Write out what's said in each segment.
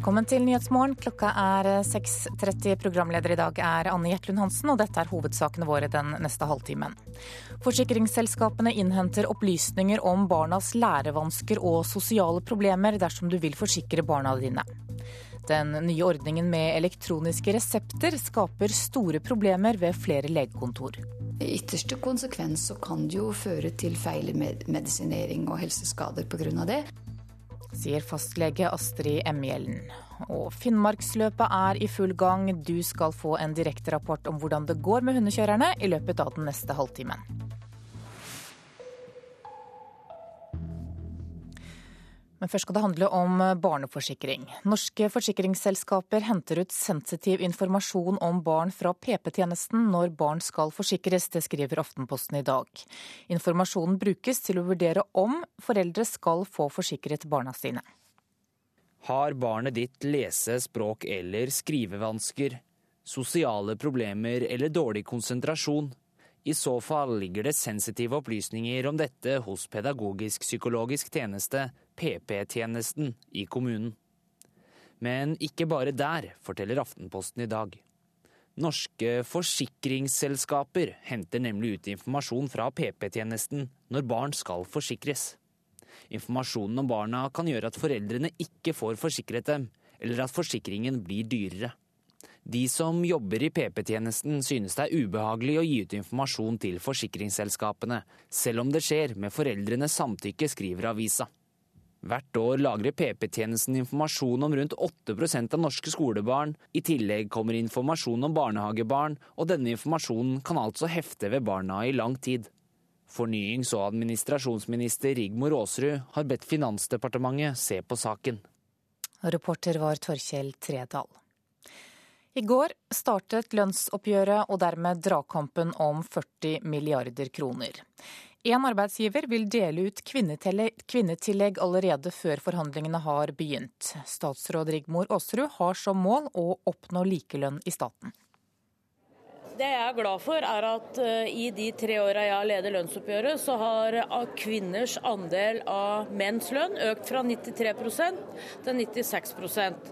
Velkommen til Nyhetsmorgen. Klokka er 6.30. Programleder i dag er Anne Gjertlund Hansen, og dette er hovedsakene våre den neste halvtimen. Forsikringsselskapene innhenter opplysninger om barnas lærevansker og sosiale problemer dersom du vil forsikre barna dine. Den nye ordningen med elektroniske resepter skaper store problemer ved flere legekontor. I ytterste konsekvens så kan det jo føre til feil medisinering og helseskader pga. det sier fastlege Astrid Emhjellen. Og Finnmarksløpet er i full gang. Du skal få en direkterapport om hvordan det går med hundekjørerne i løpet av den neste halvtimen. Men først skal det handle om barneforsikring. Norske forsikringsselskaper henter ut sensitiv informasjon om barn fra PP-tjenesten når barn skal forsikres, det skriver Aftenposten i dag. Informasjonen brukes til å vurdere om foreldre skal få forsikret barna sine. Har barnet ditt lese-, språk- eller skrivevansker, sosiale problemer eller dårlig konsentrasjon? I så fall ligger det sensitive opplysninger om dette hos pedagogisk-psykologisk tjeneste, PP-tjenesten, i kommunen. Men ikke bare der, forteller Aftenposten i dag. Norske forsikringsselskaper henter nemlig ut informasjon fra PP-tjenesten når barn skal forsikres. Informasjonen om barna kan gjøre at foreldrene ikke får forsikret dem, eller at forsikringen blir dyrere. De som jobber i PP-tjenesten synes det er ubehagelig å gi ut informasjon til forsikringsselskapene, selv om det skjer med foreldrenes samtykke, skriver avisa. Hvert år lagrer PP-tjenesten informasjon om rundt 8% av norske skolebarn. I tillegg kommer informasjon om barnehagebarn, og denne informasjonen kan altså hefte ved barna i lang tid. Fornyings- og administrasjonsminister Rigmor Aasrud har bedt Finansdepartementet se på saken. Reporter var Torkjell Tredal. I går startet lønnsoppgjøret og dermed dragkampen om 40 milliarder kroner. En arbeidsgiver vil dele ut kvinnetillegg allerede før forhandlingene har begynt. Statsråd Rigmor Aasrud har som mål å oppnå likelønn i staten. Det jeg er glad for, er at uh, i de tre åra jeg har ledet lønnsoppgjøret, så har uh, kvinners andel av menns lønn økt fra 93% til 96%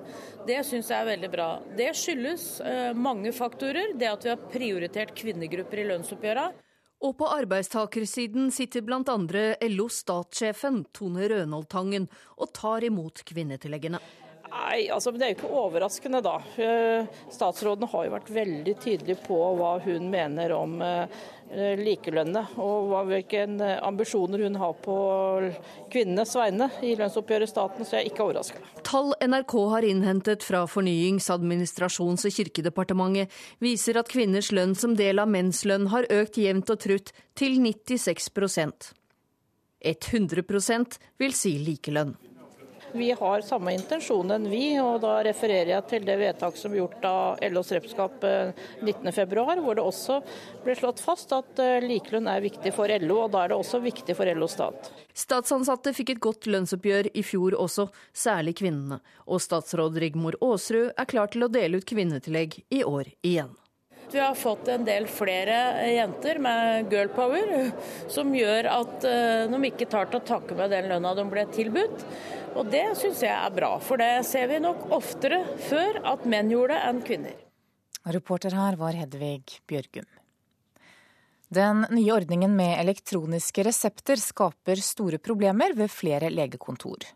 Det syns jeg er veldig bra. Det skyldes uh, mange faktorer. Det at vi har prioritert kvinnegrupper i lønnsoppgjøra. Og på arbeidstakersiden sitter bl.a. LO-statssjefen Tone Rønholdtangen og tar imot kvinnetilleggene. Nei, altså, Det er jo ikke overraskende, da. Eh, statsråden har jo vært veldig tydelig på hva hun mener om eh, likelønnet, og hvilke ambisjoner hun har på kvinnenes vegne i lønnsoppgjøret i staten, så jeg er ikke overraska. Tall NRK har innhentet fra Fornyings-, administrasjons- og kirkedepartementet, viser at kvinners lønn som del av menns lønn har økt jevnt og trutt til 96% 100% vil si likelønn. Vi har samme intensjon enn vi, og da refererer jeg til det vedtak som ble gjort av LOs representantskap 19.2, eh, hvor det også ble slått fast at eh, likelønn er viktig for LO, og da er det også viktig for LO stat. Statsansatte fikk et godt lønnsoppgjør i fjor også, særlig kvinnene. Og statsråd Rigmor Aasrud er klar til å dele ut kvinnetillegg i år igjen. Vi har fått en del flere jenter med girl power, som gjør at eh, de ikke tar til takke med den lønna de ble tilbudt. Og det syns jeg er bra, for det ser vi nok oftere før at menn gjorde det enn kvinner. Reporter her var Hedvig Bjørgum. Den nye ordningen med elektroniske resepter skaper store problemer ved flere legekontor.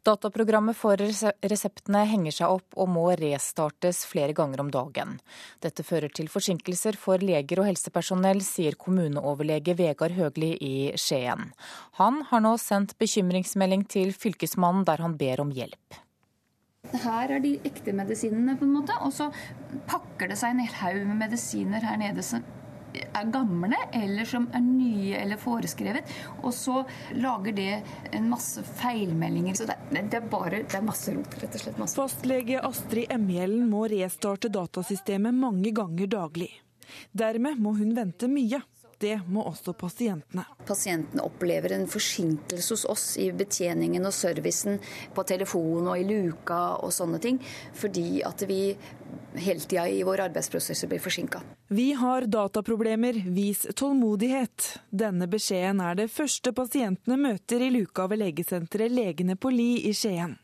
Dataprogrammet for reseptene henger seg opp og må restartes flere ganger om dagen. Dette fører til forsinkelser for leger og helsepersonell, sier kommuneoverlege Vegard Høgli i Skien. Han har nå sendt bekymringsmelding til Fylkesmannen der han ber om hjelp. Her er de ekte medisinene, på en måte, og så pakker det seg en hel haug med medisiner her nede er gamle, eller som er nye eller foreskrevet. Og så lager det en masse feilmeldinger. Så det, det er bare det er masse rot, rett og slett. Masse. Fastlege Astrid Emhjellen må restarte datasystemet mange ganger daglig. Dermed må hun vente mye. Det må også pasientene. Pasientene opplever en forsinkelse hos oss i betjeningen og servicen på telefon og i luka og sånne ting, fordi at vi hele tida i våre arbeidsprosesser blir forsinka. Vi har dataproblemer, vis tålmodighet. Denne beskjeden er det første pasientene møter i luka ved legesenteret Legene på Li i Skien.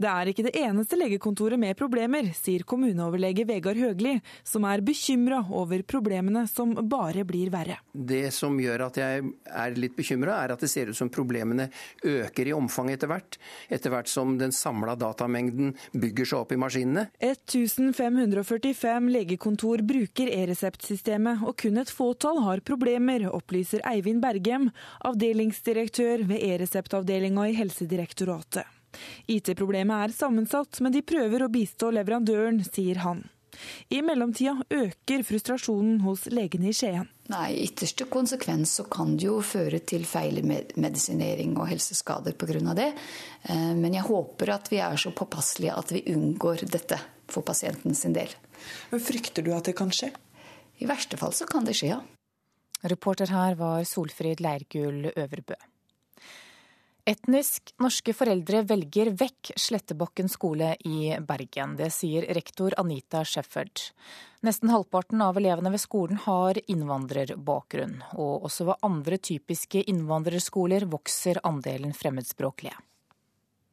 Det er ikke det eneste legekontoret med problemer, sier kommuneoverlege Vegard Høgli, som er bekymra over problemene som bare blir verre. Det som gjør at jeg er litt bekymra, er at det ser ut som problemene øker i omfang etter hvert. Etter hvert som den samla datamengden bygger seg opp i maskinene. 1545 legekontor bruker e-reseptsystemet, og kun et fåtall har problemer, opplyser Eivind Bergem, avdelingsdirektør ved e-reseptavdelinga i Helsedirektoratet. IT-problemet er sammensatt, men de prøver å bistå leverandøren, sier han. I mellomtida øker frustrasjonen hos legene i Skien. Nei, I ytterste konsekvens så kan det jo føre til feilmedisinering og helseskader pga. det. Eh, men jeg håper at vi er så påpasselige at vi unngår dette for pasienten sin del. Men Frykter du at det kan skje? I verste fall så kan det skje, ja. Reporter her var Solfrid Leirgull Øverbø. Etnisk norske foreldre velger vekk Slettebakken skole i Bergen. Det sier rektor Anita Shefford. Nesten halvparten av elevene ved skolen har innvandrerbakgrunn. Og også ved andre typiske innvandrerskoler vokser andelen fremmedspråklige.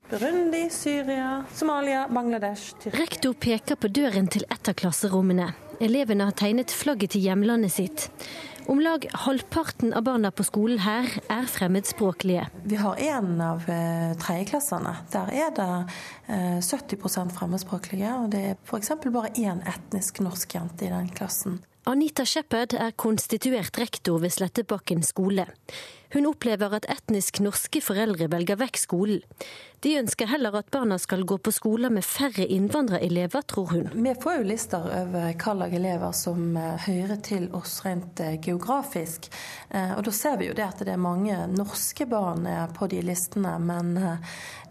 Burundi, Syria, Somalia, Bangladesh Tyrkia. Rektor peker på døren til et av klasserommene. Elevene har tegnet flagget til hjemlandet sitt. Om lag halvparten av barna på skolen her er fremmedspråklige. Vi har en av eh, tredjeklassene. Der er det eh, 70% fremmedspråklige. Og det er f.eks. bare én etnisk norsk jente i den klassen. Anita Shepherd er konstituert rektor ved Slettebakken skole. Hun opplever at etnisk norske foreldre velger vekk skolen. De ønsker heller at barna skal gå på skoler med færre innvandrerelever, tror hun. Vi får jo lister over hva slags elever som eh, hører til oss rent eh, geografisk. Eh, og da ser vi jo det at det er mange norske barn på de listene, men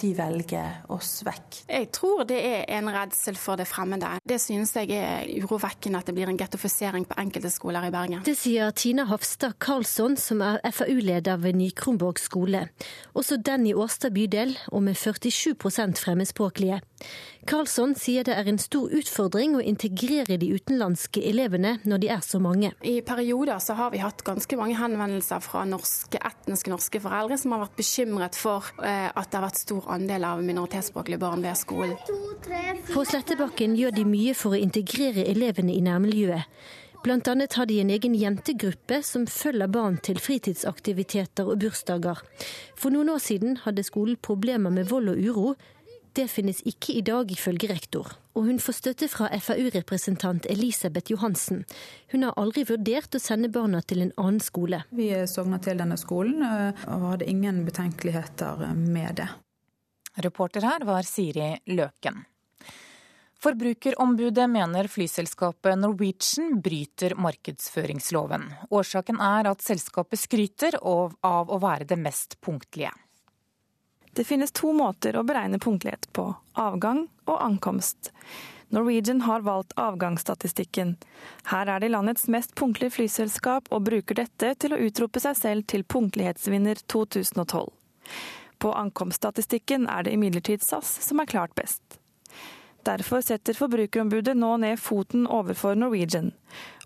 de velger oss vekk. Jeg tror det er en redsel for det fremmede. Det synes jeg er urovekkende at det blir en gettofisering på enkelte skoler i Bergen. Det sier Tina Hafstad Karlsson, som er FAU-leder leder ved Ny-Kronborg skole. Også den i Årstad bydel, og med 47% fremmedspråklige. Karlsson sier det er en stor utfordring å integrere de utenlandske elevene når de er så mange. I perioder så har vi hatt ganske mange henvendelser fra norske, etniske norske foreldre som har vært bekymret for eh, at det har vært stor andel av minoritetsspråklige barn ved skolen. På Slettebakken gjør de mye for å integrere elevene i nærmiljøet. Annet har de en egen jentegruppe som følger barn til fritidsaktiviteter og bursdager. For noen år siden hadde skolen problemer med vold og uro. Det finnes ikke i dag, ifølge rektor. Og hun får støtte fra FAU-representant Elisabeth Johansen. Hun har aldri vurdert å sende barna til en annen skole. Vi sogna til denne skolen eh, og hadde ingen betenkeligheter med det. Reporter her var Siri Løken. Forbrukerombudet mener flyselskapet Norwegian bryter markedsføringsloven. Årsaken er at selskapet skryter av å være det mest punktlige. Det finnes to måter å beregne punktlighet på, avgang og ankomst. Norwegian har valgt avgangsstatistikken. Her er de landets mest punktlige flyselskap, og bruker dette til å utrope seg selv til punktlighetsvinner 2012. På ankomststatistikken er det imidlertid SAS som er klart best. Derfor setter Forbrukerombudet nå ned foten overfor Norwegian.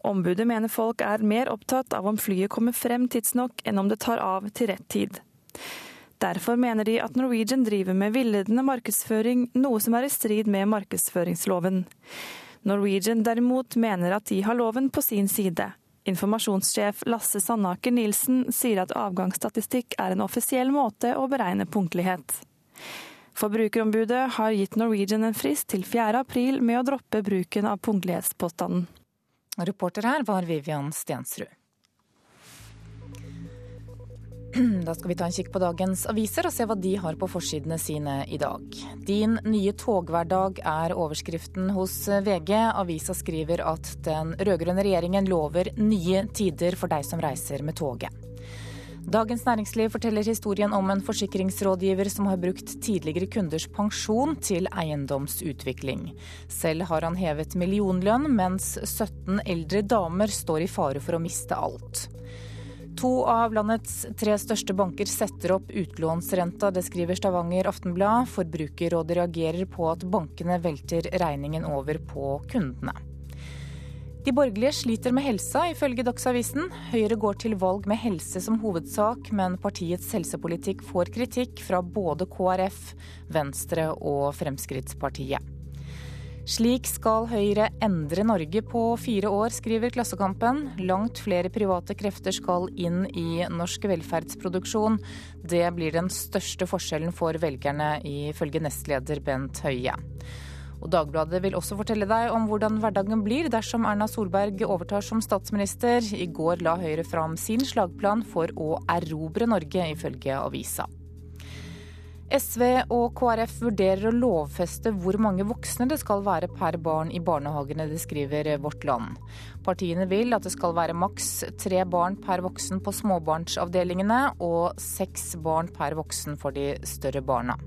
Ombudet mener folk er mer opptatt av om flyet kommer frem tidsnok, enn om det tar av til rett tid. Derfor mener de at Norwegian driver med villedende markedsføring, noe som er i strid med markedsføringsloven. Norwegian derimot mener at de har loven på sin side. Informasjonssjef Lasse Sandaker Nilsen sier at avgangsstatistikk er en offisiell måte å beregne punktlighet. Forbrukerombudet har gitt Norwegian en frist til 4. april med å droppe bruken av punktlighetspåstanden. Reporter her var Vivian Stensrud. Da skal vi ta en kikk på dagens aviser og se hva de har på forsidene sine i dag. Din nye toghverdag er overskriften hos VG. Avisa skriver at den rød-grønne regjeringen lover nye tider for deg som reiser med toget. Dagens Næringsliv forteller historien om en forsikringsrådgiver som har brukt tidligere kunders pensjon til eiendomsutvikling. Selv har han hevet millionlønn, mens 17 eldre damer står i fare for å miste alt. To av landets tre største banker setter opp utlånsrenta, det skriver Stavanger Aftenblad. Forbrukerrådet reagerer på at bankene velter regningen over på kundene. De borgerlige sliter med helsa, ifølge Dagsavisen. Høyre går til valg med helse som hovedsak, men partiets helsepolitikk får kritikk fra både KrF, Venstre og Fremskrittspartiet. Slik skal Høyre endre Norge på fire år, skriver Klassekampen. Langt flere private krefter skal inn i norsk velferdsproduksjon. Det blir den største forskjellen for velgerne, ifølge nestleder Bent Høie. Og Dagbladet vil også fortelle deg om hvordan hverdagen blir dersom Erna Solberg overtar som statsminister. I går la Høyre fram sin slagplan for å erobre Norge, ifølge avisa. SV og KrF vurderer å lovfeste hvor mange voksne det skal være per barn i barnehagene, det skriver Vårt Land. Partiene vil at det skal være maks tre barn per voksen på småbarnsavdelingene og seks barn per voksen for de større barna.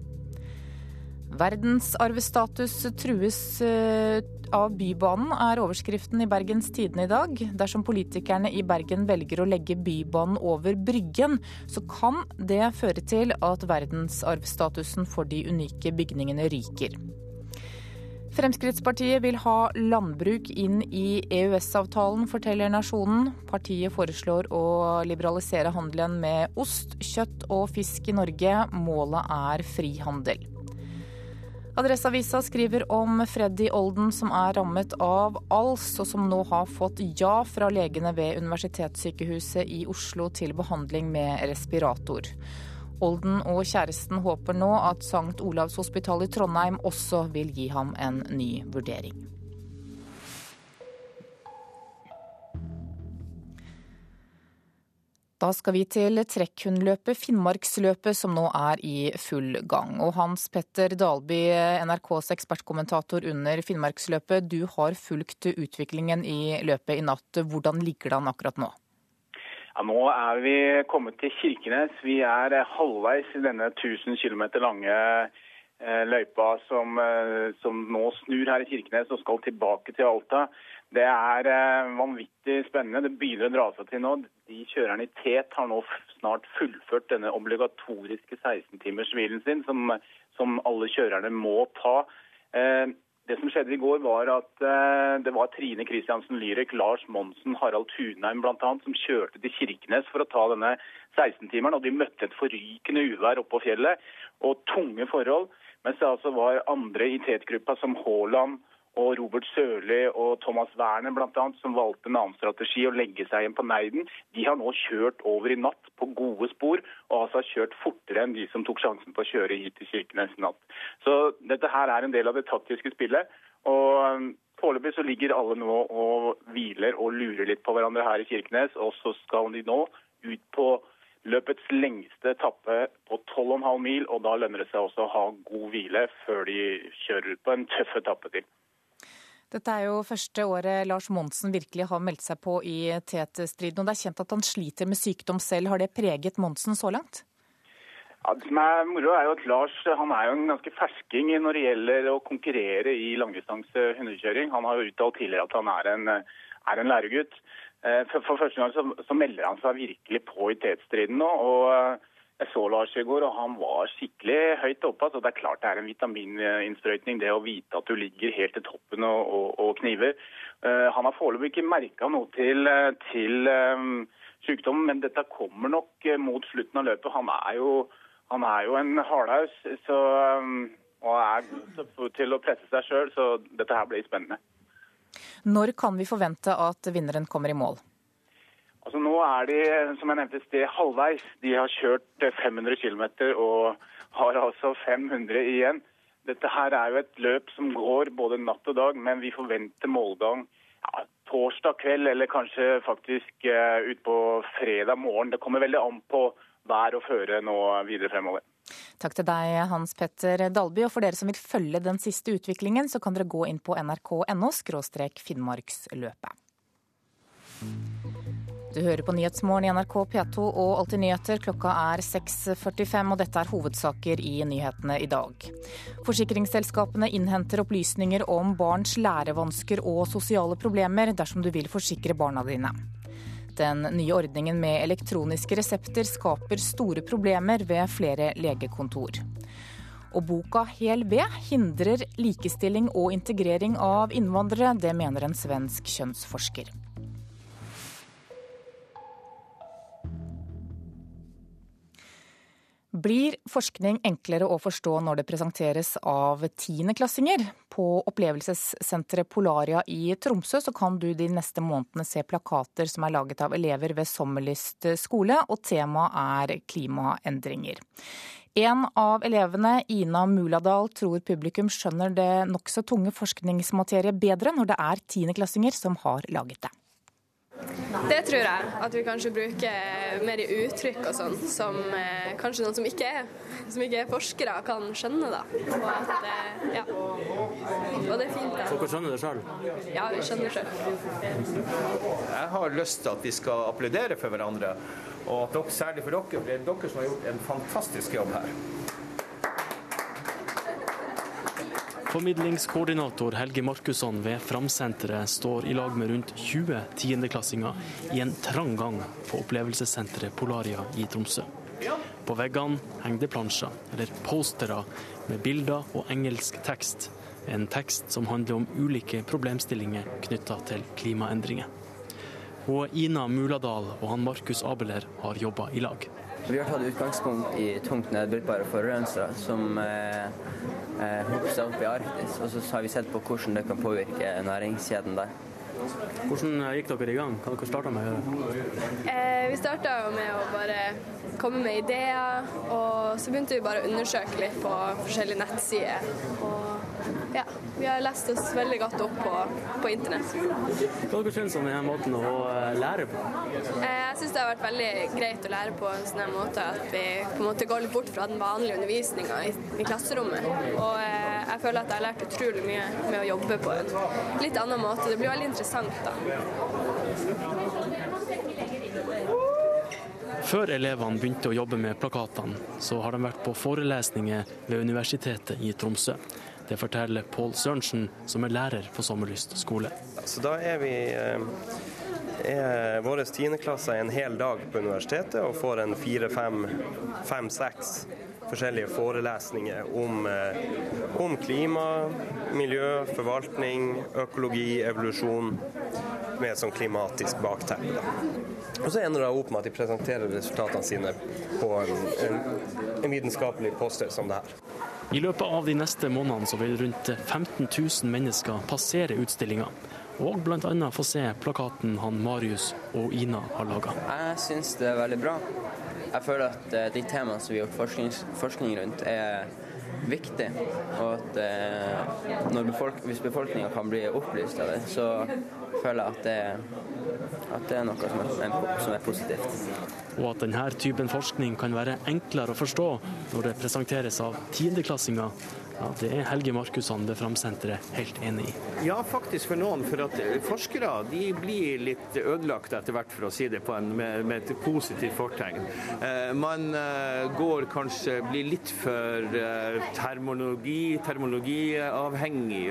Verdensarvstatus trues eh, av Bybanen, er overskriften i Bergens Tidende i dag. Dersom politikerne i Bergen velger å legge Bybanen over Bryggen, så kan det føre til at verdensarvstatusen for de unike bygningene ryker. Fremskrittspartiet vil ha landbruk inn i EØS-avtalen, forteller Nasjonen. Partiet foreslår å liberalisere handelen med ost, kjøtt og fisk i Norge. Målet er frihandel. Adresseavisa skriver om Freddy Olden som er rammet av ALS, og som nå har fått ja fra legene ved Universitetssykehuset i Oslo til behandling med respirator. Olden og kjæresten håper nå at St. Olavs hospital i Trondheim også vil gi ham en ny vurdering. Da skal vi til trekkhundløpet Finnmarksløpet, som nå er i full gang. Og Hans Petter Dalby, NRKs ekspertkommentator under Finnmarksløpet, du har fulgt utviklingen i løpet i natt. Hvordan ligger det an akkurat nå? Ja, nå er vi kommet til Kirkenes. Vi er halvveis i denne 1000 km lange eh, løypa som, eh, som nå snur her i Kirkenes og skal tilbake til Alta. Det er eh, vanvittig spennende. Det begynner å dra seg til nå. De kjørerne i tet har nå snart fullført denne obligatoriske 16-timershvilen sin, som, som, alle kjørerne må ta. Eh, det som skjedde i går, var at eh, det var Trine Kristiansen Lyrek, Lars Monsen, Harald Tunheim bl.a. som kjørte til Kirkenes for å ta denne 16-timeren. Og de møtte et forrykende uvær oppå fjellet og tunge forhold. Mens det altså var andre i tet-gruppa, som Haaland, og Robert Sørli og Thomas Werner bl.a., som valgte en annen strategi å legge seg igjen på Neiden, de har nå kjørt over i natt på gode spor, og altså har kjørt fortere enn de som tok sjansen på å kjøre hit til Kirkenes natt. Så dette her er en del av det taktiske spillet. og um, Foreløpig så ligger alle nå og hviler og lurer litt på hverandre her i Kirkenes, og så skal de nå ut på løpets lengste etappe på 12,5 mil, og da lønner det seg også å ha god hvile før de kjører ut på en tøff etappe til. Dette er jo første året Lars Monsen virkelig har meldt seg på i TET-striden. og Det er kjent at han sliter med sykdom selv. Har det preget Monsen så langt? Ja, det som er moro er jo at Lars han er jo en ganske fersking når det gjelder å konkurrere i langdistanse hundekjøring. Han har jo uttalt tidligere at han er en, er en læregutt. Eh, for, for første gang så, så, melder han seg virkelig på i TET-striden nå. og jeg så Lars i går, og han var skikkelig høyt oppe. Så det er klart det er en vitamininnsprøytning, det å vite at du ligger helt til toppen og, og, og kniver. Uh, han har foreløpig ikke merka noe til, til um, sykdommen, men dette kommer nok mot slutten av løpet. Han er jo, han er jo en hardhaus um, og er god til å presse seg sjøl, så dette her blir spennende. Når kan vi forvente at vinneren kommer i mål? Altså Nå er de som jeg nevnte sted, halvveis. De har kjørt 500 km og har altså 500 igjen. Dette her er jo et løp som går både natt og dag, men vi forventer målgang ja, torsdag kveld eller kanskje faktisk uh, utpå fredag morgen. Det kommer veldig an på vær og føre nå videre fremover. Takk til deg, Hans Petter Dalby. Og for dere som vil følge den siste utviklingen, så kan dere gå inn på nrk.no – finnmarksløpet. Du hører på Nyhetsmorgen i NRK P2 og Alltid nyheter. Klokka er 6.45, og dette er hovedsaker i nyhetene i dag. Forsikringsselskapene innhenter opplysninger om barns lærevansker og sosiale problemer dersom du vil forsikre barna dine. Den nye ordningen med elektroniske resepter skaper store problemer ved flere legekontor. Og boka Hel ved hindrer likestilling og integrering av innvandrere. Det mener en svensk kjønnsforsker. Blir forskning enklere å forstå når det presenteres av tiendeklassinger? På opplevelsessenteret Polaria i Tromsø så kan du de neste månedene se plakater som er laget av elever ved Sommerlyst skole, og temaet er klimaendringer. En av elevene, Ina Muladal, tror publikum skjønner det nokså tunge forskningsmateriet bedre når det er tiendeklassinger som har laget det. Det tror jeg. At vi kanskje bruker mer i uttrykk og sånn, som eh, kanskje noen som ikke, er, som ikke er forskere kan skjønne. da. Og, at, eh, ja. og det er fint. da. Dere skjønner det sjøl? Ja, vi skjønner det sjøl. Jeg har lyst til at vi skal applaudere for hverandre, og at dere, særlig for dere, for det er dere som har gjort en fantastisk jobb her. Formidlingskoordinator Helge Markusson ved Framsenteret står i lag med rundt 20 tiendeklassinger i en trang gang på opplevelsessenteret Polaria i Tromsø. På veggene henger det plansjer, eller postere, med bilder og engelsk tekst. En tekst som handler om ulike problemstillinger knytta til klimaendringer. Og Ina Muladal og han Markus Abeler har jobba i lag. Vi har tatt utgangspunkt i tungt nedbrytbare forurensere som eh, eh, hoper seg opp i Arktis. Og så har vi sett på hvordan det kan påvirke næringskjeden der. Hvordan gikk dere i gang? Hva dere starta med å gjøre? Eh, vi starta med å bare komme med ideer, og så begynte vi bare å undersøke litt på forskjellige nettsider. Og ja, vi har lest oss veldig godt opp på, på internett. Hva dere synes om denne måten å eh, lære på? Eh, jeg syns det har vært veldig greit å lære på en sånn måte at vi på en måte går litt bort fra den vanlige undervisninga i, i, klasserommet. Og eh, jeg føler at jeg har lært utrolig mye med å jobbe på en litt annen måte. Det blir veldig interessant da. Før elevene begynte å jobbe med plakatene, så har de vært på forelesninger ved Universitetet i Tromsø. Det forteller Pål Sørensen, som er lærer på Sommerlyst skole. Så da er vi eh, er våre tiendeklasser en hel dag på universitetet og får en fire-fem-seks forskjellige forelesninger om, eh, om klima, miljø, forvaltning, økologi, evolusjon med et sånn klimatisk bakteppe. Og så ender det opp med at de presenterer resultatene sine på en, en, en vitenskapelig poster som det her. I løpet av de neste månedene så vil rundt 15 000 mennesker passere utstillinga. Og bl.a. få se plakaten han Marius og Ina har laga. Jeg syns det er veldig bra. Jeg føler at eh, de temaene som vi har gjort forskning, forskning rundt, er viktig. Og at eh, befolk hvis befolkninga kan bli opplyst av det, så føler jeg at det, at det er noe som er, som er, positivt. Og at denne typen forskning kan være enklere å forstå når det presenteres av tiendeklassinger ja, Det er Helge Markusson ved Framsenteret helt enig i. Ja, faktisk for noen. For at eh, forskere de blir litt ødelagt etter hvert, for å si det på en, med, med et positivt fortegn. Eh, man eh, går kanskje, blir litt for eh, terminologi, termologiavhengig,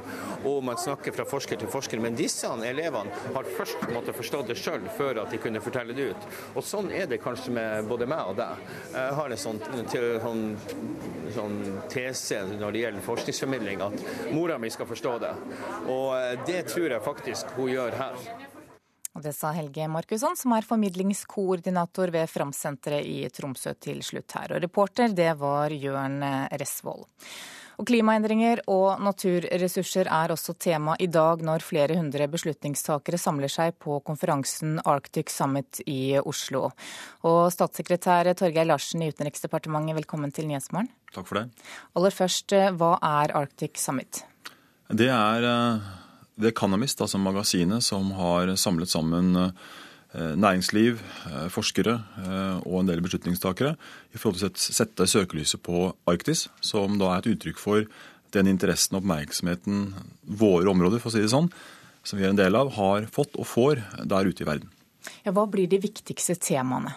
og man snakker fra forsker til forsker. Men disse elevene har først måttet forstå det sjøl før at de kunne fortelle det ut. Og sånn er det kanskje med både meg og deg. Jeg har en sånn, sånn, sånn tese når det gjelder forskningsformidling at mora mi skal forstå det. Og eh, det tror jeg faktisk hun gjør her. Og Det sa Helge Markusson, som er formidlingskoordinator ved Framsenteret i Tromsø til slutt her. Og reporter, det var Jørn Resvoll. Og klimaendringer og naturressurser er også tema i dag når flere hundre beslutningstakere samler seg på konferansen Arctic Summit i Oslo. Og statssekretær Torgeir Larsen i Utenriksdepartementet, velkommen til Nyhetsmorgen. Takk for det. Aller først, hva er Arctic Summit? Det er The Economist, altså magasinet, som har samlet sammen Eh, næringsliv, eh, forskere eh, og en del beslutningstakere i forhold til å sette søkelyset på Arktis, som da er et uttrykk for den interessen og oppmerksomheten våre områder for å si det sånn, som vi er en del av, har fått og får der ute i verden. Ja, hva blir de viktigste temaene?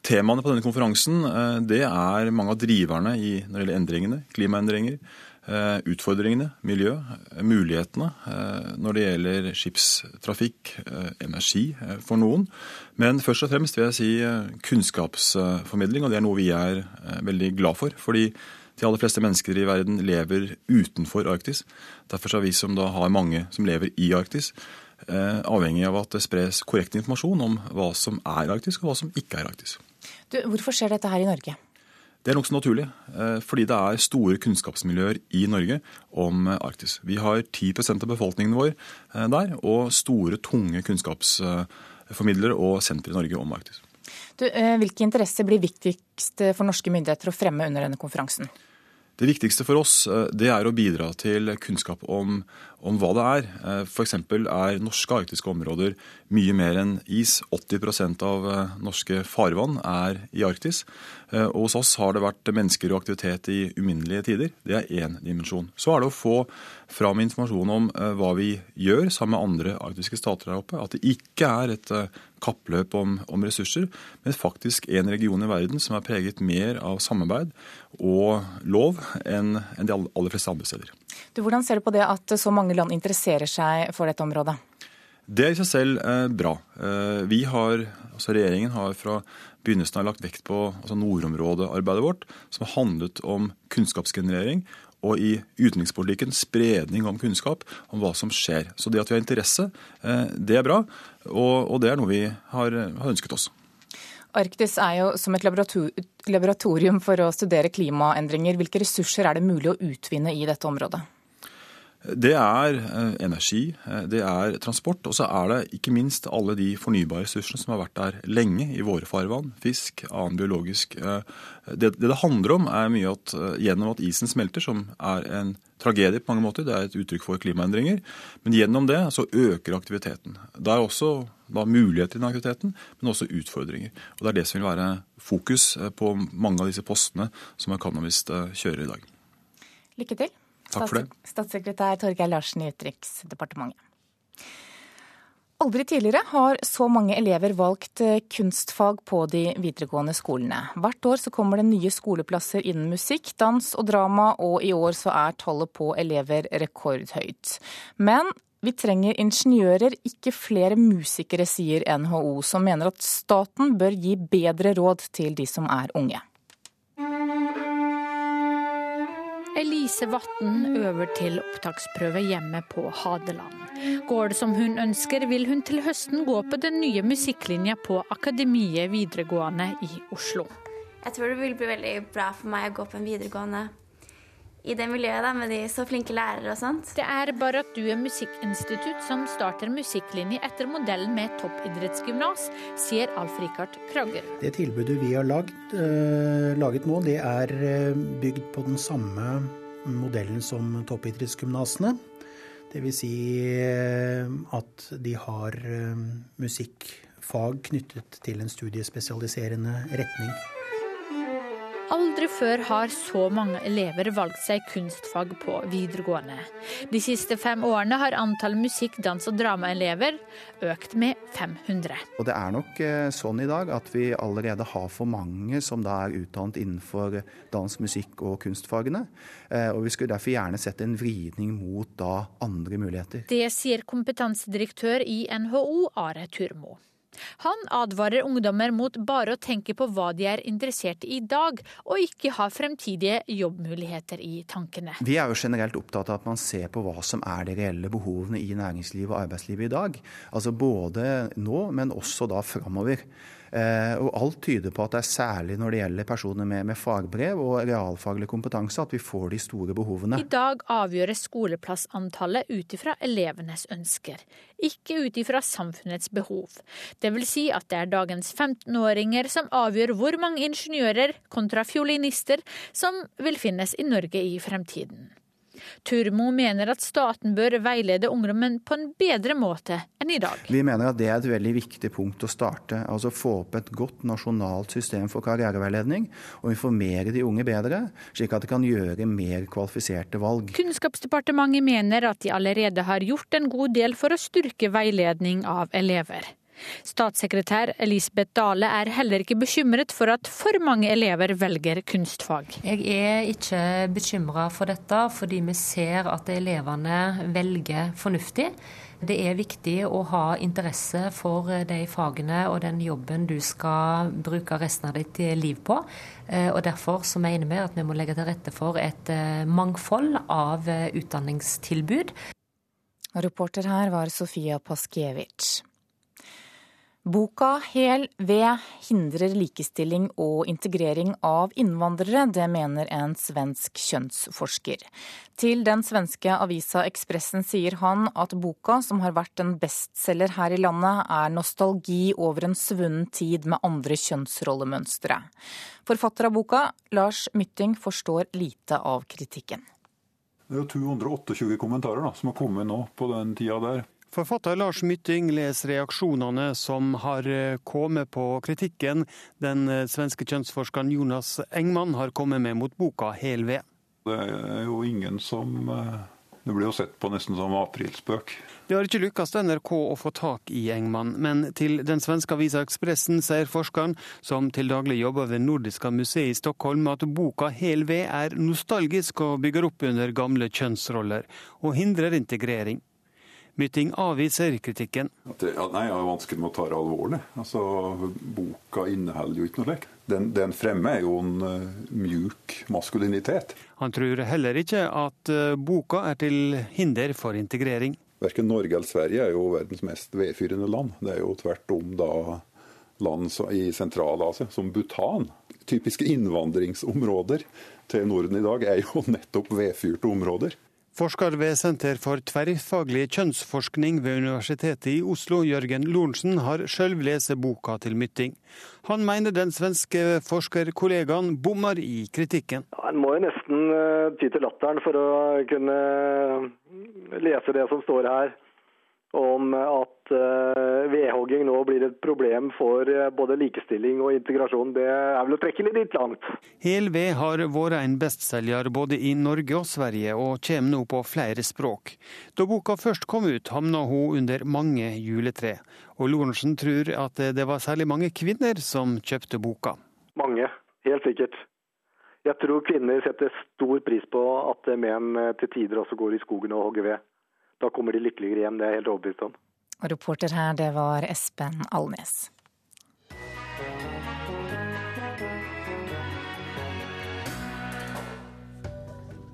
Temaene på denne konferansen det er mange av driverne i, når det gjelder endringene, klimaendringer, Eh, utfordringene, miljø, eh, mulighetene eh, når det gjelder skipstrafikk, energi for noen. Men først og fremst vil jeg si kunnskapsformidling, og det er noe vi er veldig glad for. fordi De aller fleste mennesker i verden lever utenfor Arktis. Derfor er vi som da har mange som lever i Arktis, eh, avhengig av at det spres korrekt informasjon om hva som er Arktis, og hva som ikke er arktis. Du, hvorfor skjer dette her i Norge? Det er nokså naturlig, eh, fordi det er store kunnskapsmiljøer i Norge om eh, Arktis. Vi har 10% av befolkningen vår der, og store, tunge kunnskapsformidlere og sentre i Norge om Arktis. Du, hvilke interesser blir viktigst for norske myndigheter å fremme under denne konferansen? Det viktigste for oss det er å bidra til kunnskap om om hva det er. Eh, F.eks. er norske arktiske områder mye mer enn is. 80 av eh, norske farvann er i Arktis. Eh, og hos oss har det vært mennesker og aktivitet i uminnelige tider. Det er én dimensjon. Så er det å få fram informasjon om hva vi gjør sammen med andre arktiske stater der oppe. At det ikke er et kappløp om, om ressurser, men faktisk en region i verden som er preget mer av samarbeid og lov enn, enn de aller fleste andre steder. Du, hvordan ser du på det at så mange land interesserer seg for dette området? Det er i seg selv eh, bra. Eh, vi har, altså Regjeringen har fra begynnelsen av lagt vekt på altså nordområdearbeidet vårt, som har handlet om kunnskapsgenerering og i utenrikspolitikken spredning om kunnskap om hva som skjer. Så det at vi har interesse, eh, det er bra, og, det er noe vi har ønsket oss. Arktis er jo som et laboratorium for å studere klimaendringer. Hvilke ressurser er det mulig å utvinne i dette området? Det er eh, energi, eh, det er transport, og så er det ikke minst alle de fornybare ressursene som har vært der lenge i våre farvann. Fisk, annen biologisk. Eh, det, det det handler om, er mye at gjennom at isen smelter, som er en tragedie på mange måter, det er et uttrykk for klimaendringer, men gjennom det så øker aktiviteten. Det er også da muligheter i den aktiviteten, men også utfordringer. Og Det er det som vil være fokus på mange av disse postene som Economist kjører i dag. Lykke til. Takk for det. Statssekretær Torgeir Larsen i Utenriksdepartementet. Aldri tidligere har så mange elever valgt eh, kunstfag på de videregående skolene. Hvert år så kommer det nye skoleplasser innen musikk, dans og drama, og i år så er tallet på elever rekordhøyt. Men vi trenger ingeniører, ikke flere musikere, sier NHO, som mener at staten bør gi bedre råd til de som er unge. Elise Vatn øver til opptaksprøve hjemme på Hadeland. Går det som hun ønsker, vil hun til høsten gå på den nye musikklinja på Akademiet videregående i Oslo. Jeg tror det vil bli veldig bra for meg å gå på en videregående i det miljøet da, med de så flinke lærere og sånt. Det er bare at du er musikkinstitutt som starter musikklinje etter modellen med toppidrettsgymnas, sier Alf Rikard Krager. Det tilbudet vi har laget, eh, laget nå, det er uh, bygd på den samme modellen som toppidrettsgymnasene. Dvs. Si, uh, at de har musikkfag knyttet til en studiespesialiserende retning. Aldri før har så mange elever valgt seg kunstfag på videregående. De siste fem årene har antall musikk-, dans- og dramaelever økt med 500. Og Det er nok eh, sånn i dag at vi allerede har for mange som da er utdannet innenfor dans, musikk og kunstfagene. Eh, og Vi skulle derfor gjerne sett en vridning mot da andre muligheter. Det sier kompetansedirektør i NHO, Are Turmo. Han advarer ungdommer mot bare å tenke på hva de er interessert i i dag, og ikke ha fremtidige jobbmuligheter i tankene. Vi er jo generelt opptatt av at man ser på hva som er de reelle behovene i næringslivet og arbeidslivet i dag. Altså både nå, men også da framover. Eh, og alt tyder på at det er særlig når det gjelder personer med, med, fagbrev og realfaglig kompetanse at vi får de store behovene. I dag avgjøres skoleplassantallet ut ifra elevenes ønsker, ikke ut ifra samfunnets behov. Det vil si at det er dagens 15-åringer som avgjør hvor mange ingeniører kontra fiolinister som vil finnes i Norge i fremtiden. Turmo mener at staten bør veilede ungdommen på en bedre måte enn i dag. Vi mener at det er et veldig viktig punkt å starte. Altså få opp et godt nasjonalt system for karriereveiledning, og informere de unge bedre, slik at de kan gjøre mer kvalifiserte valg. Kunnskapsdepartementet mener at de allerede har gjort en god del for å styrke veiledning av elever. Statssekretær Elisabeth Dale er heller ikke bekymret for at for mange elever velger kunstfag. Jeg er ikke bekymra for dette, fordi vi ser at elevene velger fornuftig. Det er viktig å ha interesse for de fagene og den jobben du skal bruke resten av ditt liv på. Og Derfor så mener vi at vi må legge til rette for et mangfold av utdanningstilbud. Reporter her var Sofia Paskiewicz. Boka Hel ved hindrer likestilling og integrering av innvandrere. Det mener en svensk kjønnsforsker. Til den svenske avisa Ekspressen sier han at boka, som har vært en bestselger her i landet, er nostalgi over en svunnen tid med andre kjønnsrollemønstre. Forfatter av boka, Lars Mytting, forstår lite av kritikken. Det er jo 228 kommentarer da, som har kommet nå på den tida der. Forfatter Lars Mytting leser reaksjonene som har eh, kommet på kritikken den eh, svenske kjønnsforskeren Jonas Engman har kommet med mot boka Hel ved. Det er jo ingen som eh, Det blir jo sett på nesten som aprilspøk. Det har ikke lykkes NRK å få tak i Engman, men til den svenske avisa Ekspressen sier forskeren, som til daglig jobber ved Nordiska museet i Stockholm, at boka Hel ved er nostalgisk og bygger opp under gamle kjønnsroller, og hindrer integrering. Mytting avviser kritikken. Det, ja, nei, Jeg har vanskelig med å ta det alvorlig. Altså, Boka inneholder jo ikke noe slikt. Den, den fremme er jo en uh, mjuk maskulinitet. Han tror heller ikke at uh, boka er til hinder for integrering. Verken Norge eller Sverige er jo verdens mest vedfyrende land. Det er jo tvert om da land i Sentral-Asia, som Bhutan. Typiske innvandringsområder til Norden i dag er jo nettopp vedfyrte områder. Forsker ved Senter for tverrfaglig kjønnsforskning ved Universitetet i Oslo, Jørgen Lorentzen, har sjøl lest boka til Mytting. Han mener den svenske forskerkollegaen bommer i kritikken. Ja, en må jo nesten uh, ty til latteren for å kunne lese det som står her om at uh, vedhogging nå blir et problem for uh, både likestilling og integrasjon. Det er vel å trekke litt langt. Hel ved har vært en bestselger både i Norge og Sverige, og kommer nå på flere språk. Da boka først kom ut, havna hun under mange juletre. Og Lorentzen tror at det var særlig mange kvinner som kjøpte boka. Mange, helt sikkert. Jeg tror kvinner setter stor pris på at menn til tider også går i skogen og hogger ved da kommer de lykkeligere hjem. Det er jeg helt overbevist om. Og reporter her, det var Espen Alnes.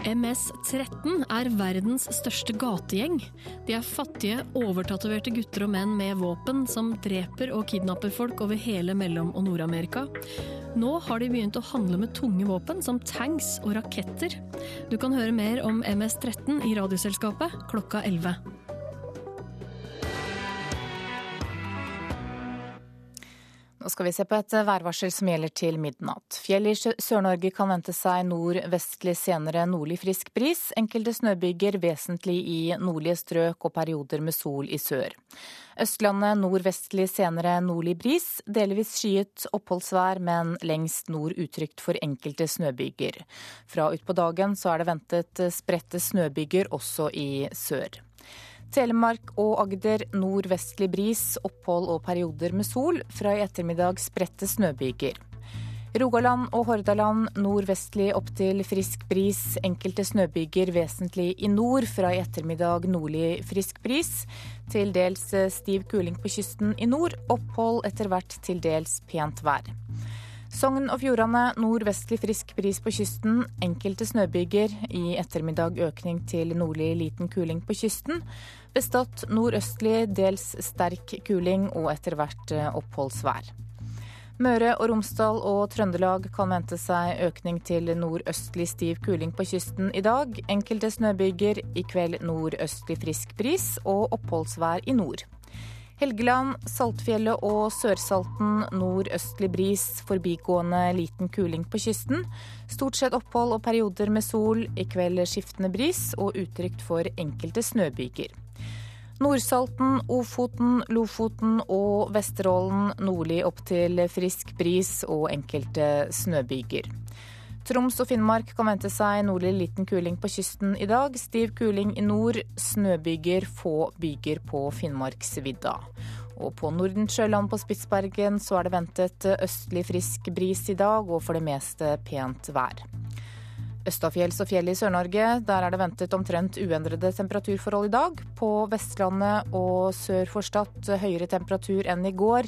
MS-13 er verdens største gategjeng. De er fattige, overtatoverte gutter og menn med våpen som dreper og kidnapper folk over hele Mellom- og Nord-Amerika. Nå har de begynt å handle med tunge våpen som tanks og raketter. Du kan høre mer om MS-13 i Radioselskapet klokka 11. Nå skal vi se på et værvarsel som gjelder til midnatt. Fjell i Sør-Norge kan vente seg nordvestlig, senere nordlig frisk bris. Enkelte snøbyger vesentlig i nordlige strøk og perioder med sol i sør. Østlandet nordvestlig, senere nordlig bris. Delvis skyet oppholdsvær, men lengst nord utrygt for enkelte snøbyger. Fra utpå dagen så er det ventet spredte snøbyger også i sør. Telemark og Agder nordvestlig bris, opphold og perioder med sol. Fra i ettermiddag spredte snøbyger. Rogaland og Hordaland nordvestlig opptil frisk bris. Enkelte snøbyger vesentlig i nord. Fra i ettermiddag nordlig frisk bris. Til dels stiv kuling på kysten i nord. Opphold etter hvert til dels pent vær. Sogn og Fjordane nordvestlig frisk bris på kysten. Enkelte snøbyger. I ettermiddag økning til nordlig liten kuling på kysten. Bestått nordøstlig, dels sterk kuling og etter hvert eh, oppholdsvær. Møre og Romsdal og Trøndelag kan vente seg økning til nordøstlig stiv kuling på kysten i dag. Enkelte snøbyger. I kveld nordøstlig frisk bris og oppholdsvær i nord. Helgeland, Saltfjellet og Sørsalten nordøstlig bris, forbigående liten kuling på kysten. Stort sett opphold og perioder med sol. I kveld skiftende bris og utrygt for enkelte snøbyger. Nordsalten, Ofoten, Lofoten og Vesterålen nordlig opp til frisk bris og enkelte snøbyger. Troms og Finnmark kan vente seg nordlig liten kuling på kysten i dag. Stiv kuling i nord, snøbyger, få byger på Finnmarksvidda. Og på Nordensjøland på Spitsbergen så er det ventet østlig frisk bris i dag, og for det meste pent vær. Østafjells og fjell i Sør-Norge, der er det ventet omtrent uendrede temperaturforhold i dag. På Vestlandet og sør for Stad høyere temperatur enn i går.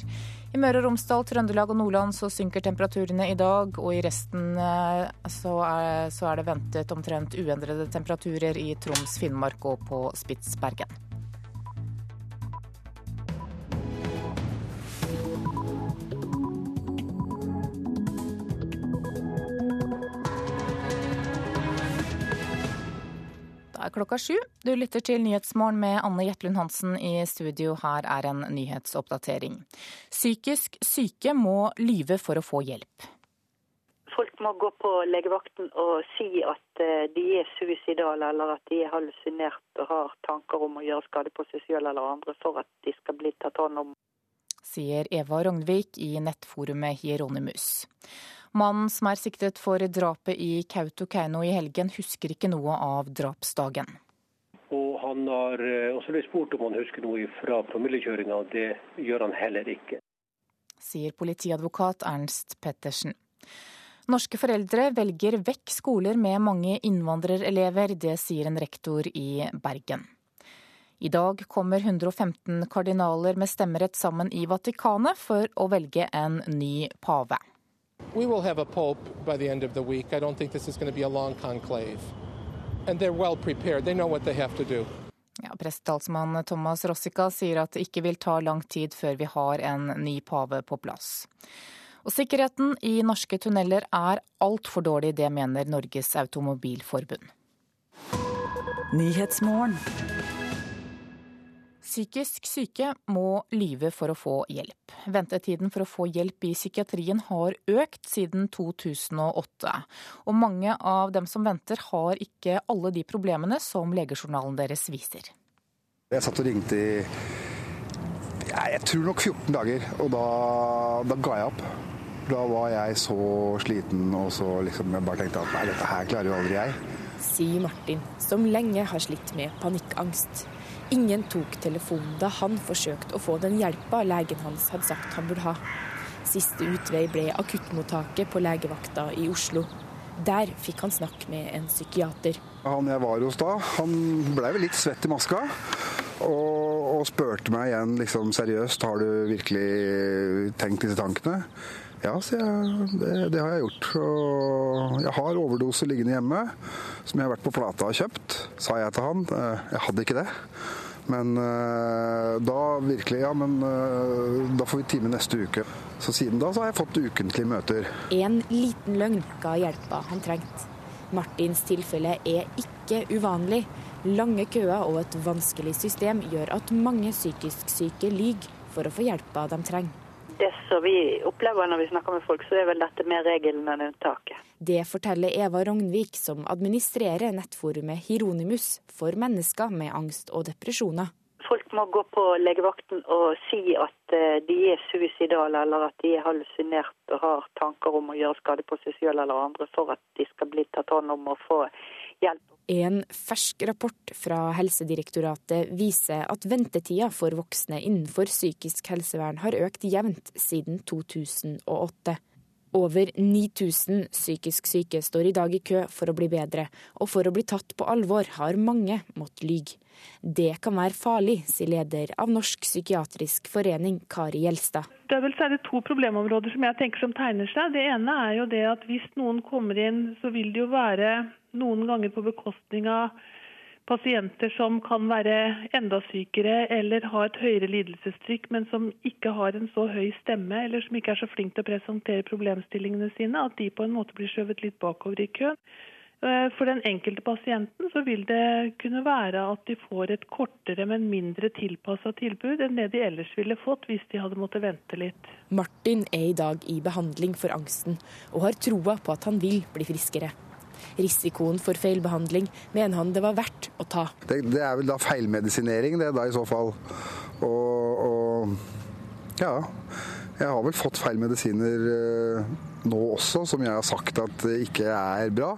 I Møre og Romsdal, Trøndelag og Nordland så synker temperaturene i dag, og i resten eh, så er, så er det ventet omtrent uendrede temperaturer i Troms, Finnmark og på Spitsbergen. Da er klokka sju. Du lytter til Nyhetsmorgen med Anne Jetlund Hansen i studio. Her er en nyhetsoppdatering. Psykisk syke må lyve for å få hjelp. Folk må gå på legevakten og si at eh, de er suicidale eller at de er hallusinert og har tanker om å gjøre skade på seg selv eller andre for at de skal bli tatt hånd om. Sier Eva Rognvik i nettforumet Hieronymus. Mannen som er siktet for drapet i Kautokeino i helgen, husker ikke noe av drapsdagen. Og Han har eh, også blitt spurt om han husker noe fra promillekjøringa. Det gjør han heller ikke. Sier politiadvokat Ernst Pettersen. Norske foreldre velger vekk skoler med mange innvandrerelever. Det sier en rektor i Bergen. I dag kommer 115 kardinaler med stemmerett sammen i Vatikanet for å velge en ny pave. We will have a pope by the end of the week. I don't think this is going to be a long conclave. And they're well prepared. They know what they have to do. Ja, Prestetalsmann Thomas Rossica sier at det ikke vil ta lang tid før vi har en ny pave på plass. Og sikkerheten i norske tunneler er altfor dårlig, det mener Norges Automobilforbund. Psykisk syke må lyve for å få hjelp. Ventetiden for å få hjelp i psykiatrien har økt siden 2008. Og mange av dem som venter, har ikke alle de problemene som legejournalen deres viser. Jeg satt og ringte i ja, jeg tror nok 14 dager, og da, da ga jeg opp. Da var jeg så sliten og så liksom jeg bare tenkte at nei, dette her klarer jo aldri jeg. Sier Martin, som lenge har slitt med panikkangst. Ingen tok telefonen da han forsøkte å få den hjelpa legen hans hadde sagt han burde ha. Siste utvei ble akuttmottaket på legevakta i Oslo. Der fikk han snakke med en psykiater. Han jeg var hos da, han blei vel litt svett i maska. Og, og spurte meg igjen liksom seriøst har du virkelig tenkt disse tankene. Ja, sier jeg. Det, det, har jeg gjort. Og jeg har overdose liggende hjemme, som jeg har vært på plata og kjøpt, sa jeg til han. Jeg hadde ikke det. Men da virkelig, ja, men da får vi time neste uke. Så siden da så har jeg fått ukentlige møter. En liten løgn ga hjelpa han trengte. Martins tilfelle er ikke uvanlig. Lange køer og et vanskelig system gjør at mange psykisk syke lyver for å få hjelpa de trenger. Det som vi opplever når vi snakker med folk, så er vel dette mer regelen enn unntaket. Det forteller Eva Rognvik, som administrerer nettforumet Hieronymus for mennesker med angst og depresjoner. Folk må gå på legevakten og si at de er suicidale eller at de er hallusinert og har tanker om å gjøre skade på seg selv eller andre for at de skal bli tatt hånd om og få hjelp. En fersk rapport fra Helsedirektoratet viser at ventetida for voksne innenfor psykisk helsevern har økt jevnt siden 2008. Over 9000 psykisk syke står i dag i kø for å bli bedre, og for å bli tatt på alvor har mange måttet lyge. Det kan være farlig, sier leder av Norsk psykiatrisk forening, Kari Gjelstad. Det er vel særlig to problemområder som jeg tenker som tegner seg. Det ene er jo det at hvis noen kommer inn, så vil det jo være noen ganger på bekostning av pasienter som kan være enda sykere eller ha et høyere lidelsestrykk, men som ikke har en så høy stemme eller som ikke er så flink til å presentere problemstillingene sine, at de på en måte blir skjøvet litt bakover i køen. For den enkelte pasienten så vil det kunne være at de får et kortere, men mindre tilpassa tilbud enn det de ellers ville fått hvis de hadde måttet vente litt. Martin er i dag i behandling for angsten, og har troa på at han vil bli friskere. Risikoen for feilbehandling mener han det var verdt å ta. Det, det er vel da feilmedisinering, det da i så fall. Og, og ja. Jeg har vel fått feil medisiner nå også, som jeg har sagt at ikke er bra.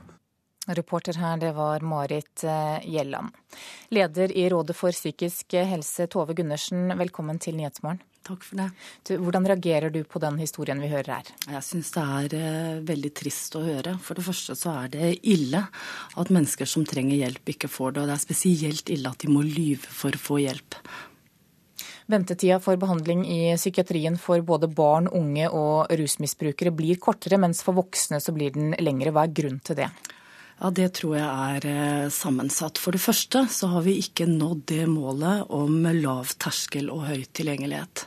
Reporter her, det var Marit Gjelland. Leder i Rådet for psykisk helse, Tove Gundersen, velkommen til Nyhetsmorgen. Takk for det. Du, hvordan reagerer du på den historien vi hører her? Jeg syns det er eh, veldig trist å høre. For det første så er det ille at mennesker som trenger hjelp, ikke får det. Og det er spesielt ille at de må lyve for å få hjelp. Ventetida for behandling i psykiatrien for både barn, unge og rusmisbrukere blir kortere, mens for voksne så blir den lengre. Hva er grunnen til det? Ja, Det tror jeg er eh, sammensatt. For det første så har vi ikke nådd det målet om lav terskel og høy tilgjengelighet.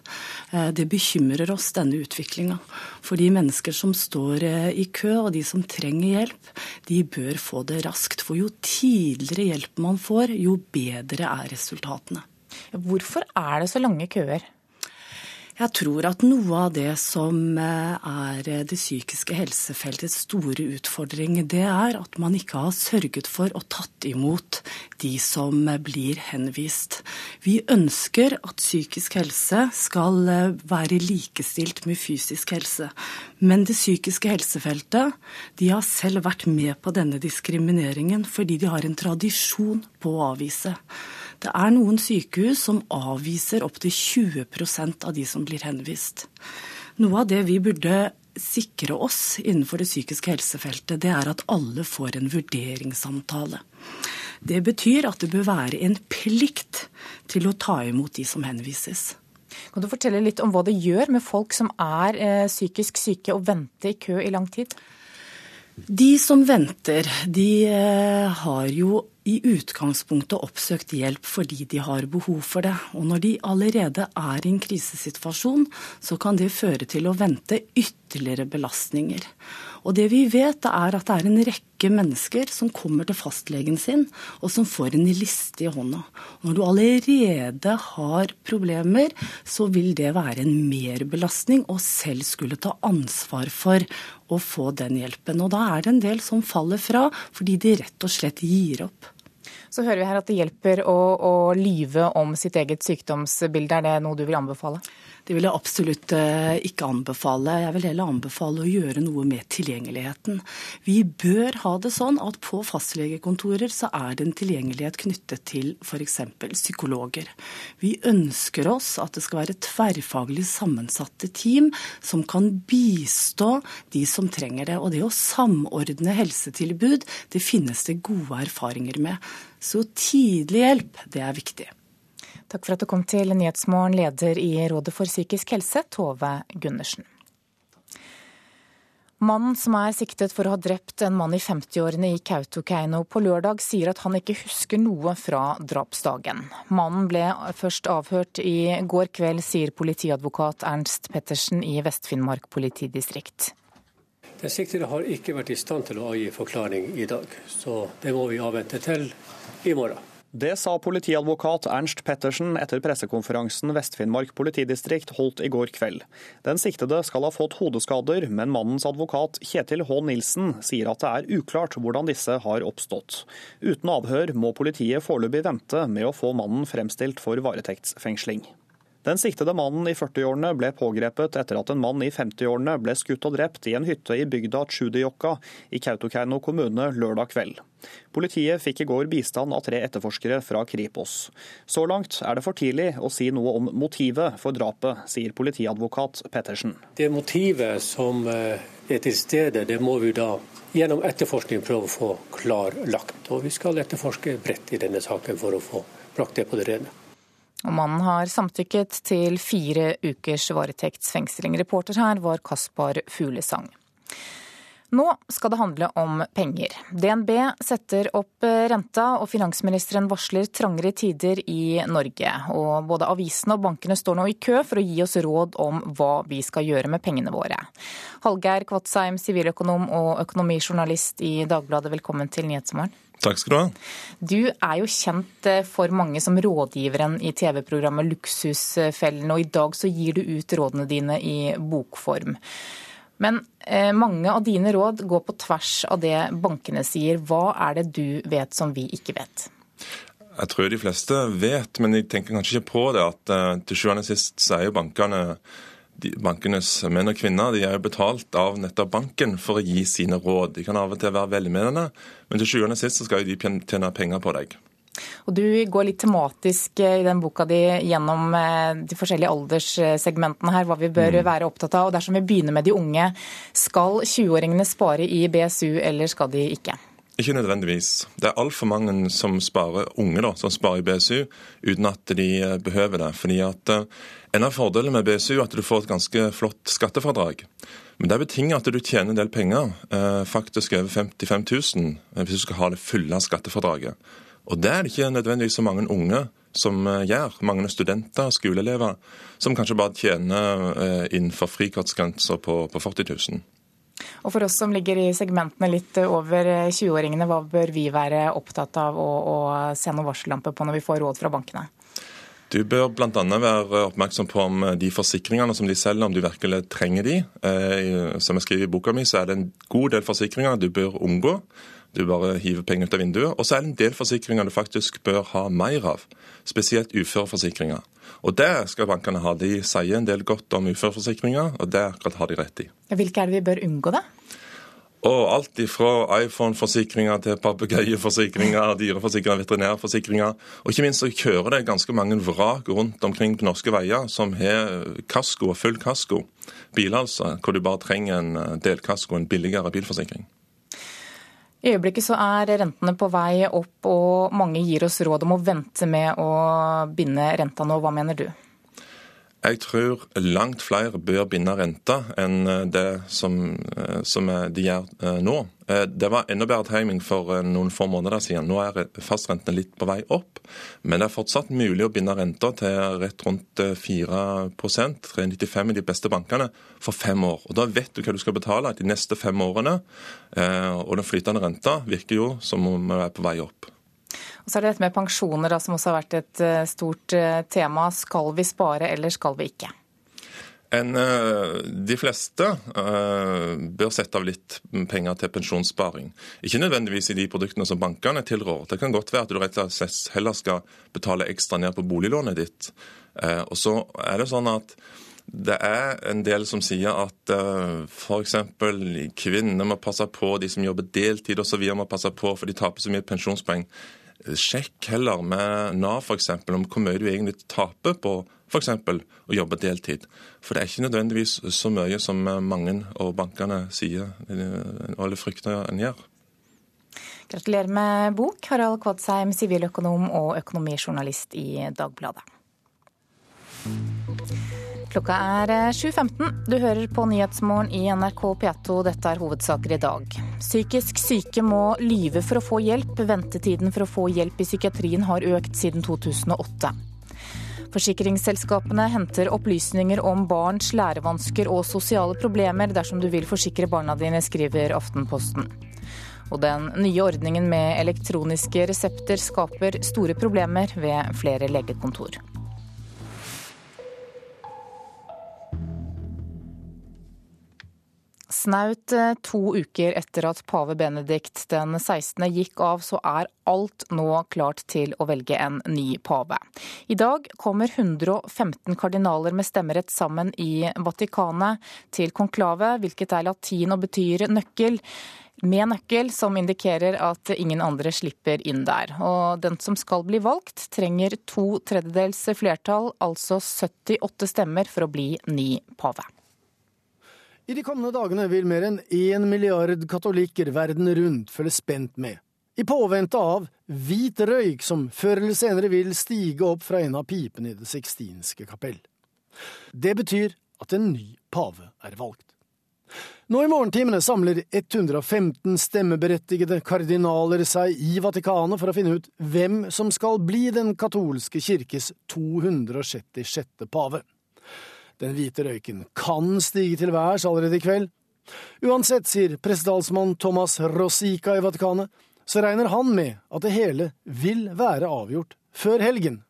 Eh, det bekymrer oss, denne utviklinga. For de mennesker som står eh, i kø, og de som trenger hjelp, de bør få det raskt. For jo tidligere hjelp man får, jo bedre er resultatene. Hvorfor er det så lange køer? Jeg tror at noe av det som eh, er det psykiske helsefeltets store utfordring, det er at man ikke har sørget for og tatt imot de som blir henvist. Vi ønsker at psykisk helse skal eh, være likestilt med fysisk helse. Men det psykiske helsefeltet de har selv vært med på denne diskrimineringen fordi de har en tradisjon på å avvise. Det er noen sykehus som avviser opptil 20% av de som blir henvist. Noe av det vi burde sikre oss innenfor det psykiske helsefeltet, det er at alle får en vurderingssamtale. Det betyr at det bør være en plikt til å ta imot de som henvises. Kan du fortelle litt om hva det gjør med folk som er eh, psykisk syke og venter i kø i lang tid? De som venter, de eh, har jo i utgangspunktet oppsøkt hjelp fordi de har behov for det. Og når de allerede er i en krisesituasjon, så kan det føre til å vente ytterligere belastninger. Og det vi vet, er at det er en rekke mennesker som kommer til fastlegen sin, og som får en liste i hånda. Når du allerede har problemer, så vil det være en merbelastning å selv skulle ta ansvar for å få den hjelpen. Og da er det en del som faller fra fordi de rett og slett gir opp. Så hører vi her at det hjelper å, å lyve om sitt eget sykdomsbilde. Er det noe du vil anbefale? Det vil jeg absolutt eh, ikke anbefale. Jeg vil heller anbefale å gjøre noe med tilgjengeligheten. Vi bør ha det sånn at på fastlegekontorer så er det en tilgjengelighet knyttet til f.eks. psykologer. Vi ønsker oss at det skal være tverrfaglig sammensatte team som kan bistå de som trenger det. Og det å samordne helsetilbud, det finnes det gode erfaringer med. Så tidlig hjelp, det er viktig. Takk for at du kom til Nyhetsmorgen, leder i Rådet for psykisk helse, Tove Gundersen. Mannen som er siktet for å ha drept en mann i 50-årene i Kautokeino på lørdag, sier at han ikke husker noe fra drapsdagen. Mannen ble først avhørt i går kveld, sier politiadvokat Ernst Pettersen i Vest-Finnmark politidistrikt. Den siktede har ikke vært i stand til å avgi forklaring i dag, så det må vi avvente til i morgen. Det sa politiadvokat Ernst Pettersen etter pressekonferansen Vest-Finnmark politidistrikt holdt i går kveld. Den siktede skal ha fått hodeskader, men mannens advokat Kjetil H. Nilsen sier at det er uklart hvordan disse har oppstått. Uten avhør må politiet foreløpig vente med å få mannen fremstilt for varetektsfengsling. Den siktede mannen i 40-årene ble pågrepet etter at en mann i 50-årene ble skutt og drept i en hytte i bygda Tsjudijokka i Kautokeino kommune lørdag kveld. Politiet fikk i går bistand av tre etterforskere fra Kripos. Så langt er det for tidlig å si noe om motivet for drapet, sier politiadvokat Pettersen. Det motivet som eh, er til stede, det må vi da gjennom etterforskning prøve å få klarlagt. Og vi skal etterforske bredt i denne saken for å få brakt det på det rene. Og mannen har samtykket til fire ukers varetektsfengsling. Reporter her var Kaspar Fuglesang. Nå skal det handle om penger. DNB setter opp renta, og finansministeren varsler trangere tider i Norge. Og både avisene og bankene står nå i kø for å gi oss råd om hva vi skal gjøre med pengene våre. Hallgeir Kvatsheim, siviløkonom og økonomijournalist i Dagbladet, velkommen til Nyhetsmorgen. Takk skal du ha. Du er jo kjent eh, for mange som rådgiveren i TV-programmet Luksusfellen, og i dag så gir du ut rådene dine i bokform. Men eh, mange av dine råd går på tvers av det bankene sier. Hva er det du vet som vi ikke vet? Jeg tror de fleste vet, men jeg tenker kanskje ikke på det, at eh, til sjuende og sist så er jo bankene de, bankenes menn og kvinner de er jo betalt av nettopp banken for å gi sine råd. De kan av og til være velmenende, men til sjuende og sist så skal jo de tjene penger på deg. Og Du går litt tematisk eh, i den boka di gjennom eh, de forskjellige alderssegmentene her, hva vi bør mm. være opptatt av. Og Dersom vi begynner med de unge, skal 20-åringene spare i BSU, eller skal de ikke? Ikke nødvendigvis. Det er altfor mange som sparer unge da, som sparer i BSU uten at de eh, behøver det. Fordi at En av fordelene med BSU er at du får et ganske flott skattefradrag. Men det betinger at du tjener en del penger, faktisk over 55 000, hvis du skal ha det fulle skattefradraget. Og det er det ikke nødvendigvis så mange unge som eh, gjør. Mange studenter, skoleelever, som kanskje bare tjener eh, innenfor frikortsgrensa på, på 40 000. Og For oss som ligger i segmentene litt over 20-åringene, hva bør vi være opptatt av å, å se noen varsellamper på når vi får råd fra bankene? Du bør bl.a. være oppmerksom på om de forsikringene som de selger, om du virkelig trenger de. Eh, som jeg skriver i boka mi, så er det en god del forsikringer du bør unngå. Du bare hiver penger ut av vinduet. Og så er det en del forsikringer du faktisk bør ha mer av. Spesielt uføreforsikringer. Og det skal bankene ha. De sier en del godt om uføreforsikringer, og det akkurat har de rett i. Hvilke er det vi bør unngå, da? Og alt ifra iPhone-forsikringer til papegøyeforsikringer, dyreforsikringer, veterinærforsikringer. Og ikke minst så kjører det ganske mange vrak rundt omkring på norske veier som har kasko og full kasko. Biler altså, hvor du bare trenger en delkasko, en billigere bilforsikring. I øyeblikket så er rentene på vei opp, og mange gir oss råd om å vente med å binde renta nå. Hva mener du? Jeg tror langt flere bør binde renta enn det som, som de gjør eh, nå. Eh, det var enda bedre timing for eh, noen få måneder siden. Nå er fastrentene litt på vei opp, men det er fortsatt mulig å binde renta til rett rundt 4% 3,95 i de beste bankene, for fem år. Og Da vet du hva du skal betale de neste fem årene, og den flytende renta virker jo som om vi er på vei opp. Og så er det dette med pensjoner da, som også har vært et eh, stort eh, tema. Skal vi spare, eller skal vi ikke? En, eh, de fleste bør sette av litt penger til pensjonssparing. Ikke nødvendigvis i de produktene som bankene tilrår. Det kan godt være at du rett og slett heller skal betale ekstra ned på boliglånet ditt. Og så er det sånn at det er en del som sier at uh, f.eks. kvinner må passe på, de som jobber deltid osv. må passe på, for de taper så mye pensjonspoeng. Sjekk heller med Nav f.eks. om hvor mye du egentlig taper på f.eks. å jobbe deltid. For det er ikke nødvendigvis så mye som mange og bankene sier eller frykter en gjør. Gratulerer med bok, Harald Kvadsheim, siviløkonom og økonomijournalist i Dagbladet. Klokka er 7.15. Eh, du hører på Nyhetsmorgen i NRK P2. Dette er hovedsaker i dag. Psykisk syke må lyve for å få hjelp. Ventetiden for å få hjelp i psykiatrien har økt siden 2008. Forsikringsselskapene henter opplysninger om barns lærevansker og sosiale problemer dersom du vil forsikre barna dine, skriver Aftenposten. Og den nye ordningen med elektroniske resepter skaper store problemer ved flere legekontor. Snaut eh, to uker etter at pave Benedikt den 16. gikk av, så er alt nå klart til å velge en ny pave. I dag kommer 115 kardinaler med stemmerett sammen i Vatikanet til konklave, hvilket er latin og betyr nøkkel med nøkkel, som indikerer at ingen andre slipper inn der. Og den som skal bli valgt, trenger to tredjedels flertall, altså 78 stemmer, for å bli ny pave. I de kommende dagene vil mer enn én milliard katolikker verden rundt følge spent med, i påvente av hvit røyk som før eller senere vil stige opp fra en av pipene i Det sixtinske kapell. Det betyr at en ny pave er valgt. Nå i morgentimene samler 115 stemmeberettigede kardinaler seg i Vatikanet for å finne ut hvem som skal bli den katolske kirkes 266. pave. Den hvite røyken kan stige til værs allerede i kveld. Uansett, sier pressetalsmann Thomas Rosica i Vatikanet, så regner han med at det hele vil være avgjort før helgen.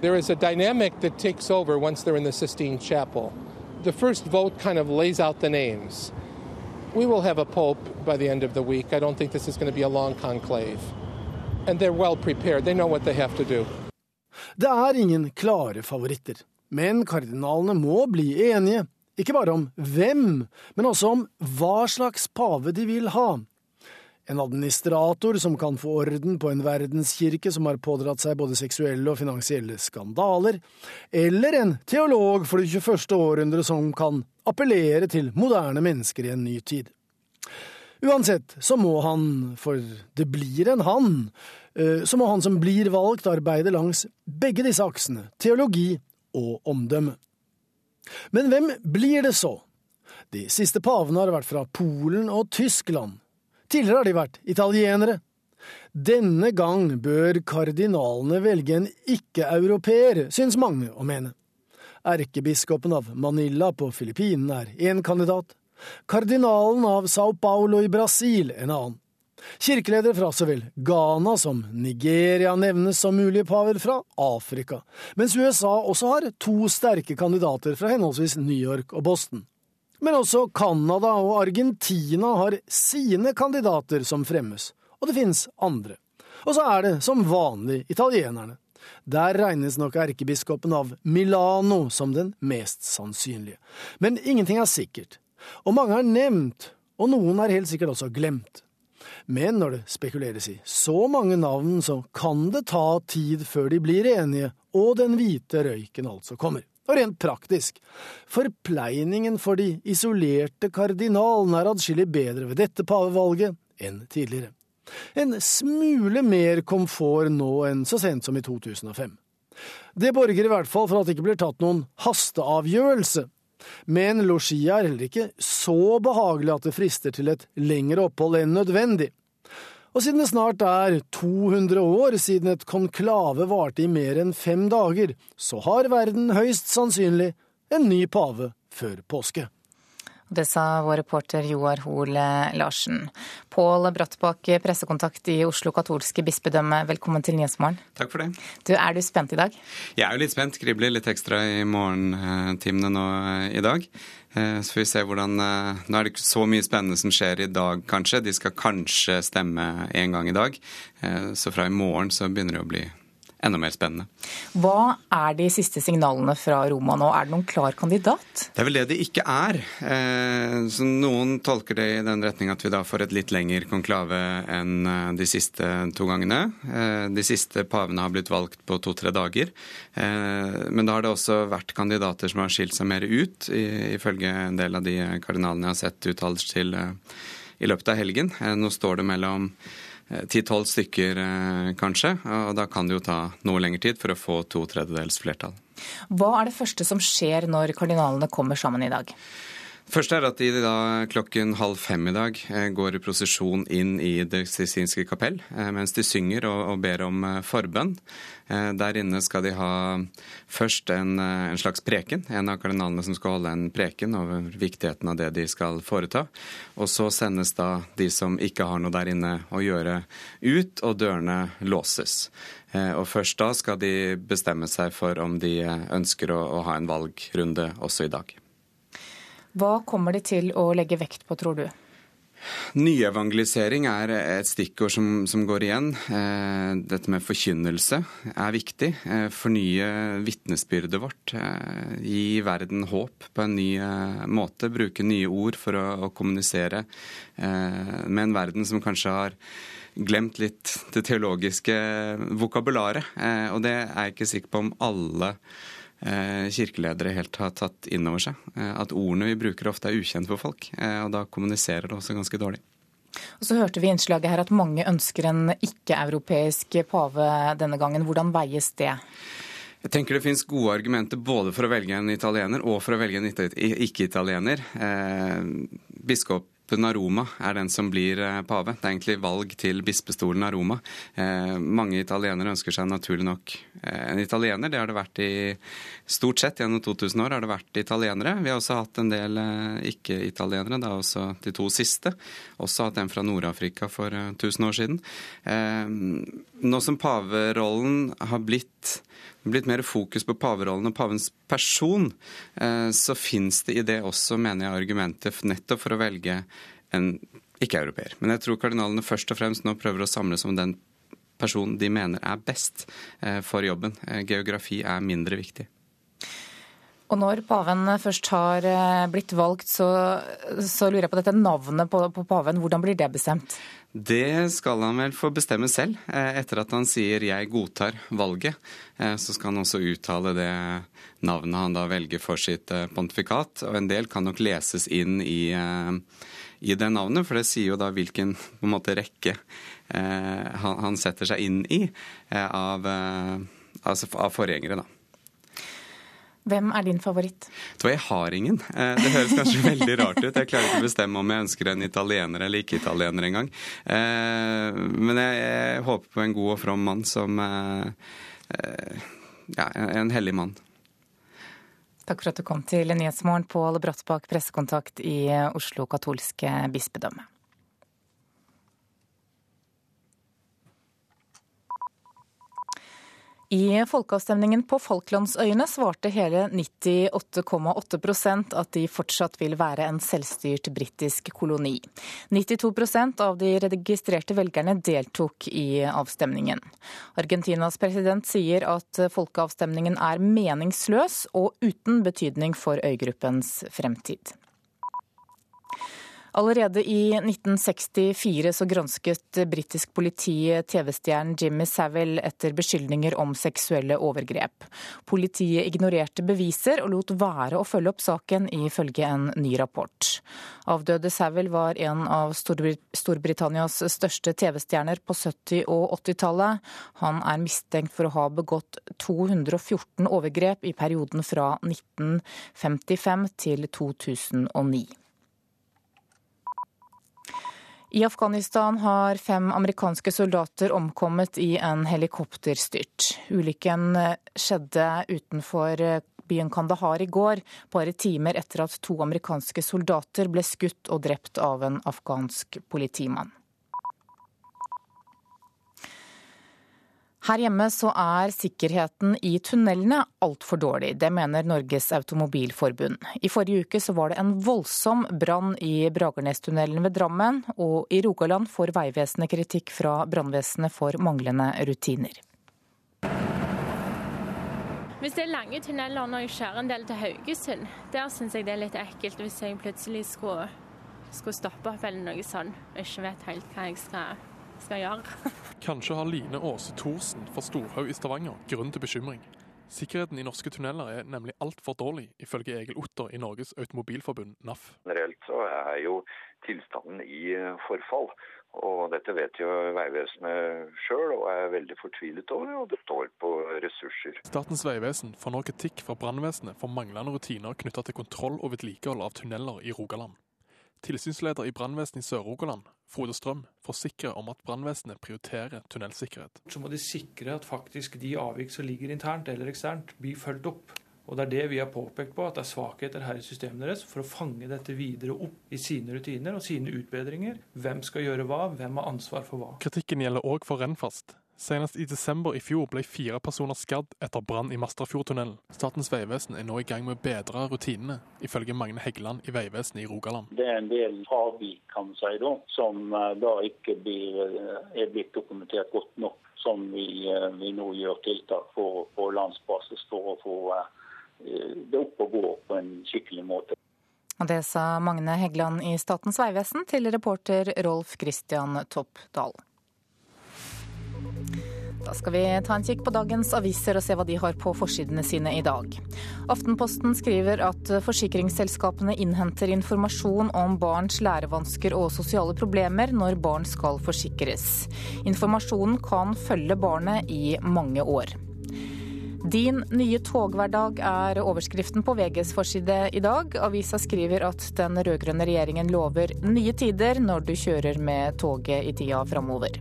There is a dynamic that takes over once they're in the Sistine Chapel. The first vote kind of lays out the names. We will have a pope by the end of the week. I don't think this is going to be a long conclave. And they're well prepared. They know what they have to do. Det er ingen klare favoritter. Men kardinalene må bli enige, ikke bare om hvem, men også om hva slags pave de vil ha. en administrator som kan få orden på en verdenskirke som har pådratt seg både seksuelle og finansielle skandaler, eller en teolog for det 21. århundre som kan appellere til moderne mennesker i en ny tid. Uansett så må han, for det blir en han, eh, så må han som blir valgt, arbeide langs begge disse aksene, teologi og omdømme. Men hvem blir det så? De siste pavene har vært fra Polen og Tyskland. Tidligere har de vært italienere. Denne gang bør kardinalene velge en ikke-europeer, syns mange å mene. Erkebiskopen av Manila på Filippinene er én kandidat, kardinalen av Sao Paulo i Brasil en annen. Kirkeledere fra så vel Ghana som Nigeria nevnes som mulige paver fra Afrika, mens USA også har to sterke kandidater fra henholdsvis New York og Boston. Men også Canada og Argentina har sine kandidater som fremmes, og det finnes andre. Og så er det som vanlig italienerne. Der regnes nok erkebiskopen av Milano som den mest sannsynlige. Men ingenting er sikkert, og mange er nevnt, og noen er helt sikkert også glemt. Men når det spekuleres i så mange navn, så kan det ta tid før de blir enige, og den hvite røyken altså kommer. Og rent praktisk, forpleiningen for de isolerte kardinalene er adskillig bedre ved dette pavevalget enn tidligere. En smule mer komfort nå enn så sent som i 2005. Det borger i hvert fall for at det ikke blir tatt noen hasteavgjørelse, men losjia er heller ikke så behagelig at det frister til et lengre opphold enn nødvendig. Og siden det snart er 200 år siden et konklave varte i mer enn fem dager, så har verden høyst sannsynlig en ny pave før påske. Det sa vår reporter Joar Hoel Larsen. Pål Brattbakk, pressekontakt i Oslo katolske bispedømme, velkommen til Nyhetsmorgen. Takk for det. Du, Er du spent i dag? Jeg er jo litt spent. Kribler litt ekstra i morgentimene nå i dag. Eh, så får vi se hvordan eh, Nå er det ikke så mye spennende som skjer i dag, kanskje. De skal kanskje stemme en gang i dag. Eh, så fra i morgen så begynner det å bli enda mer spennende. Hva er de siste signalene fra Roma nå? Er det noen klar kandidat? Det er vel det det ikke er. Eh, så noen tolker det i den retning at vi da får et litt lengre konklave enn eh, de siste to gangene. Eh, de siste pavene har blitt valgt på to-tre dager. Men da har det også vært kandidater som har skilt seg mer ut, ifølge en del av de kardinalene jeg har sett uttales til i løpet av helgen. Nå står det mellom ti-tolv stykker, eh, kanskje. Og da kan det jo ta noe lengre tid for å få to tredjedels flertall. Hva er det første som skjer når kardinalene kommer sammen i dag? Først er at de da klokken halv fem i dag eh, går i prosesjon inn i Det sistinske kapell mens de synger og, ber om forbønn. Der inne skal de ha først en, en, slags preken, en av kardinalene som skal holde en preken over viktigheten av det de skal foreta. Og så sendes da de som ikke har noe der inne å gjøre, ut, og dørene låses. Og først da skal de bestemme seg for om de ønsker å, å ha en valgrunde også i dag. Hva kommer de til å legge vekt på, tror du? Nyevangelisering er et stikkord som, som går igjen. Eh, dette med forkynnelse er viktig. Eh, fornye vitnesbyrdet vårt. Eh, gi verden håp på en ny måte. Bruke nye ord for å, å kommunisere med en verden som kanskje har glemt litt det teologiske vokabularet. Og det er jeg ikke sikker på om alle kirkeledere helt har tatt inn over seg. Eh, at ordene vi bruker ofte er ukjent for folk, eh, og da kommuniserer det også ganske dårlig. Og Så hørte vi innslaget her at mange ønsker en ikke-europeisk pave denne gangen. Hvordan veies det? Jeg tenker Det finnes gode argumenter både for å velge en italiener og for å velge en ikke-italiener. biskop Bispen av Roma er den som blir eh, pave. Det er egentlig valg til bispestolen av Roma. Eh, mange italienere ønsker seg naturlig nok eh, en italiener. Det har det vært i stort sett gjennom 2000 år har det vært italienere. Vi har også hatt en del ikke-italienere, da også de to siste. Også hatt en fra Nord-Afrika for 1000 eh, år siden. Nå som paverollen har blitt blitt mer fokus på paverollen og pavens person, eh, så fins det i det også, mener jeg, argumenter nettopp for å velge en ikke-europeer. Men jeg tror kardinalene først og fremst nå prøver å samles om den personen de mener er best eh, for jobben. Eh, geografi er mindre viktig. Og når paven først har blitt valgt, så, så lurer jeg på dette navnet på, på, paven. Hvordan blir det bestemt? Det skal han vel få bestemme selv. Eh, etter at han sier 'jeg godtar valget', eh, så skal han også uttale det navnet han da velger for sitt pontifikat. Og en del kan nok leses inn i, i det navnet, for det sier jo da hvilken måte, rekke han, han setter seg inn i av, altså av forgjengere, da. Hvem er din favoritt? Jeg har ingen. Eh, det høres kanskje veldig rart ut. Jeg klarer ikke å bestemme om jeg ønsker en italiener eller ikke-italiener engang. Eh, men jeg håper på en god og from mann som eh, ja, en hellig mann. Takk for at du kom til Nyhetsmorgen, Pål Brattbakk, pressekontakt i Oslo katolske bispedømme. I folkeavstemningen på Falklandsøyene svarte hele 98,8% at de fortsatt vil være en selvstyrt britisk koloni. 92% av de registrerte velgerne deltok i avstemningen. Argentinas president sier at folkeavstemningen er meningsløs og uten betydning for øygruppens fremtid. Allerede i 1964 så gransket britisk politi TV-stjernen Jimmy Savile etter beskyldninger om seksuelle overgrep. Politiet ignorerte beviser og lot være å følge opp saken, ifølge en ny rapport. Avdøde Savile var en av Storbritannias største TV-stjerner på 70- og 80-tallet. Han er mistenkt for å ha begått 214 overgrep i perioden fra 1955 til 2009. I Afghanistan har fem amerikanske soldater omkommet i en helikopterstyrt. Ulykken skjedde utenfor byen Kandahar i går, bare timer etter at to amerikanske soldater ble skutt og drept av en afghansk politimann. Her hjemme så er sikkerheten i tunnelene altfor dårlig. Det mener Norges Automobilforbund. I forrige uke så var det en voldsom brann i Bragernestunnelen ved Drammen, og i Rogaland får Vegvesenet kritikk fra brannvesenet for manglende rutiner. Hvis det er lange tunneler når jeg kjører en del til Haugesund, der syns jeg det er litt ekkelt hvis jeg plutselig skulle, skulle stoppe opp eller noe sånt og ikke vet helt hva jeg skal skal gjøre. Kanskje har Line Aase Thorsen fra Storhaug i Stavanger grunn til bekymring. Sikkerheten i norske tunneler er nemlig altfor dårlig, ifølge Egil Otter i Norges Automobilforbund, NAF. Generelt så er jo tilstanden i forfall. Og dette vet jo Vegvesenet sjøl og er veldig fortvilet over, og det står på ressurser. Statens vegvesen får nå kritikk fra brannvesenet for manglende rutiner knytta til kontroll og vedlikehold av tunneler i Rogaland. Tilsynsleder i brannvesenet i Sør-Rogaland, Frode Strøm, forsikrer om at brannvesenet prioriterer tunnelsikkerhet. Så må de sikre at faktisk de avvik som ligger internt eller eksternt, blir fulgt opp. Og Det er det vi har påpekt på, at det er svakheter her i systemet deres for å fange dette videre opp i sine rutiner og sine utbedringer. Hvem skal gjøre hva, hvem har ansvar for hva. Kritikken gjelder òg for Rennfast, Senest i desember i fjor ble fire personer skadd etter brann i Masterfjordtunnelen. Statens vegvesen er nå i gang med å bedre rutinene, ifølge Magne Heggeland i Vegvesenet i Rogaland. Det er en del avvik kan man si, da, som eh, da ikke blir, eh, er blitt dokumentert godt nok. Som vi, eh, vi nå gjør tiltak for på landsbasis for å få det opp og gå på en skikkelig måte. Og Det sa Magne Heggeland i Statens vegvesen til reporter Rolf Christian Toppdal. Da skal vi ta en kikk på dagens aviser og se hva de har på forsidene sine i dag. Aftenposten skriver at forsikringsselskapene innhenter informasjon om barns lærevansker og sosiale problemer når barn skal forsikres. Informasjonen kan følge barnet i mange år. Din nye toghverdag er overskriften på VGs forside i dag. Avisa skriver at den rød-grønne regjeringen lover nye tider når du kjører med toget i tida framover.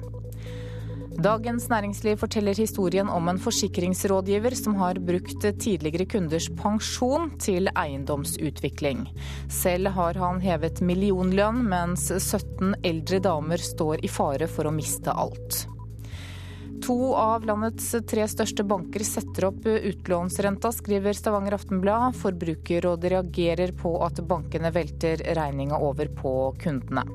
Dagens Næringsliv forteller historien om en forsikringsrådgiver som har brukt tidligere kunders pensjon til eiendomsutvikling. Selv har han hevet millionlønn, mens 17 eldre damer står i fare for å miste alt. To av landets tre største banker setter opp utlånsrenta, skriver Stavanger Aftenblad. Forbrukerrådet reagerer på at bankene velter regninga over på kundene.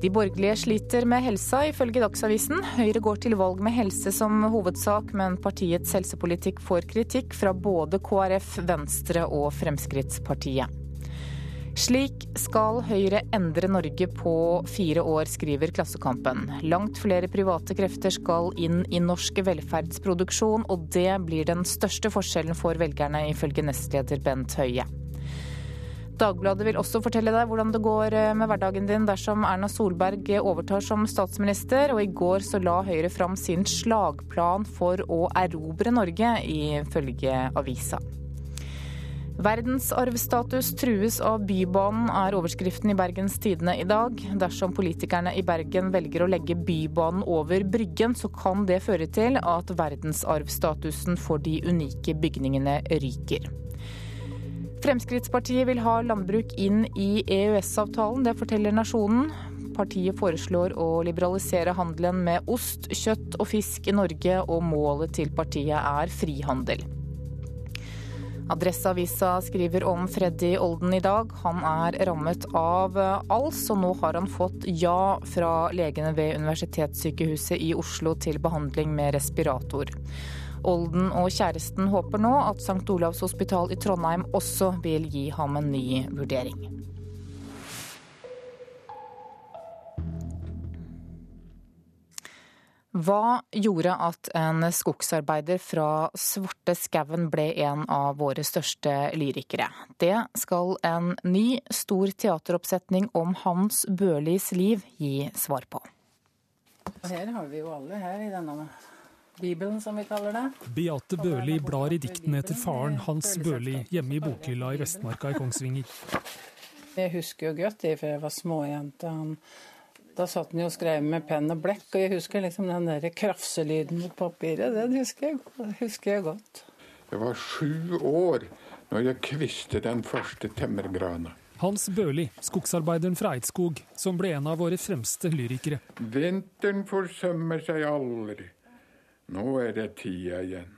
De borgerlige sliter med helsa, ifølge Dagsavisen. Høyre går til valg med helse som hovedsak, men partiets helsepolitikk får kritikk fra både KrF, Venstre og Fremskrittspartiet. Slik skal Høyre endre Norge på fire år, skriver Klassekampen. Langt flere private krefter skal inn i norsk velferdsproduksjon, og det blir den største forskjellen for velgerne, ifølge nestleder Bent Høie. Dagbladet vil også fortelle deg hvordan det går med hverdagen din dersom Erna Solberg overtar som statsminister, og i går så la Høyre fram sin slagplan for å erobre Norge, ifølge avisa. Verdensarvstatus trues av Bybanen, er overskriften i Bergens Tidende i dag. Dersom politikerne i Bergen velger å legge Bybanen over Bryggen, så kan det føre til at verdensarvstatusen for de unike bygningene ryker. Fremskrittspartiet vil ha landbruk inn i EØS-avtalen, det forteller Nasjonen. Partiet foreslår å liberalisere handelen med ost, kjøtt og fisk i Norge, og målet til partiet er frihandel. Adresseavisa skriver om Freddy Olden i dag. Han er rammet av ALS, og nå har han fått ja fra legene ved Universitetssykehuset i Oslo til behandling med respirator. Olden og kjæresten håper nå at St. Olavs hospital i Trondheim også vil gi ham en ny vurdering. Hva gjorde at en skogsarbeider fra Svarte skauen ble en av våre største lyrikere? Det skal en ny, stor teateroppsetning om Hans Børlis liv gi svar på. Her har vi jo alle her i denne Bibelen, som vi kaller det. Beate Børli blar i diktene etter faren Hans Børli hjemme i bokhylla i Vestmarka i Kongsvinger. Jeg husker jo godt det fra jeg var småjente. Da satt han jo og skrev med penn og blekk, og jeg husker liksom den der krafselyden mot papiret. Den husker jeg, husker jeg godt. Jeg var sju år når jeg kviste den første temmergrana. Hans Børli, skogsarbeideren fra Eidskog, som ble en av våre fremste lyrikere. Vinteren forsømmer seg aldri. Nå er det tida igjen.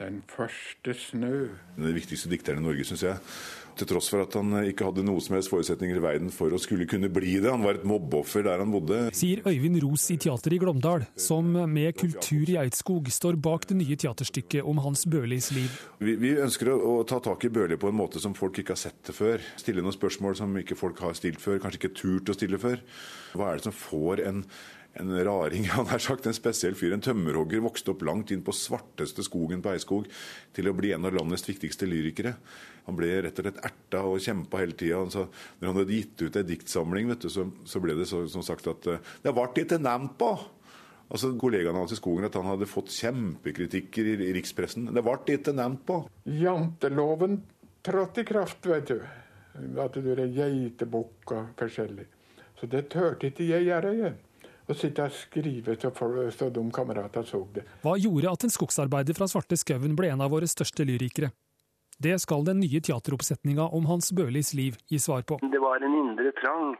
Den første snø. Den viktigste dikteren i Norge, syns jeg. Til tross for at han ikke hadde noe som helst forutsetninger i verden for å skulle kunne bli det. Han var et mobbeoffer der han bodde. Sier Øyvind Ros i Teateret i Glåmdal, som med Kultur i Eidskog står bak det nye teaterstykket om Hans Børlis liv. Vi, vi ønsker å, å, ta tak i Børli på en måte som folk ikke har sett det før. Stille noen spørsmål som ikke folk har stilt før, kanskje ikke turt å stille før. Hva er det som får en en raring, han har sagt, en spesiell fyr, en tømmerhogger, vokste opp langt inn på svarteste skogen på Eidskog, til å bli en av landets viktigste lyrikere. Han ble rett og slett erta og kjempa hele tida. Når han hadde gitt ut en diktsamling, du, så, så, ble det så, som sagt at eh, Det ble ikke nevnt på! Altså Kollegaene hans i skogen at han hadde fått kjempekritikker i, i rikspressen. Det ble ikke nevnt på. Janteloven trådte i kraft, vet du. At du er geitebukk og forskjellig. Så det turte ikke jeg gjøre igjen og sitte og skrive så, for, så de kameratene så det. Hva gjorde at en skogsarbeider fra Svarte skauen ble en av våre største lyrikere? Det skal den nye teateroppsetninga om Hans Børlis liv gi svar på. Det var en indre trang,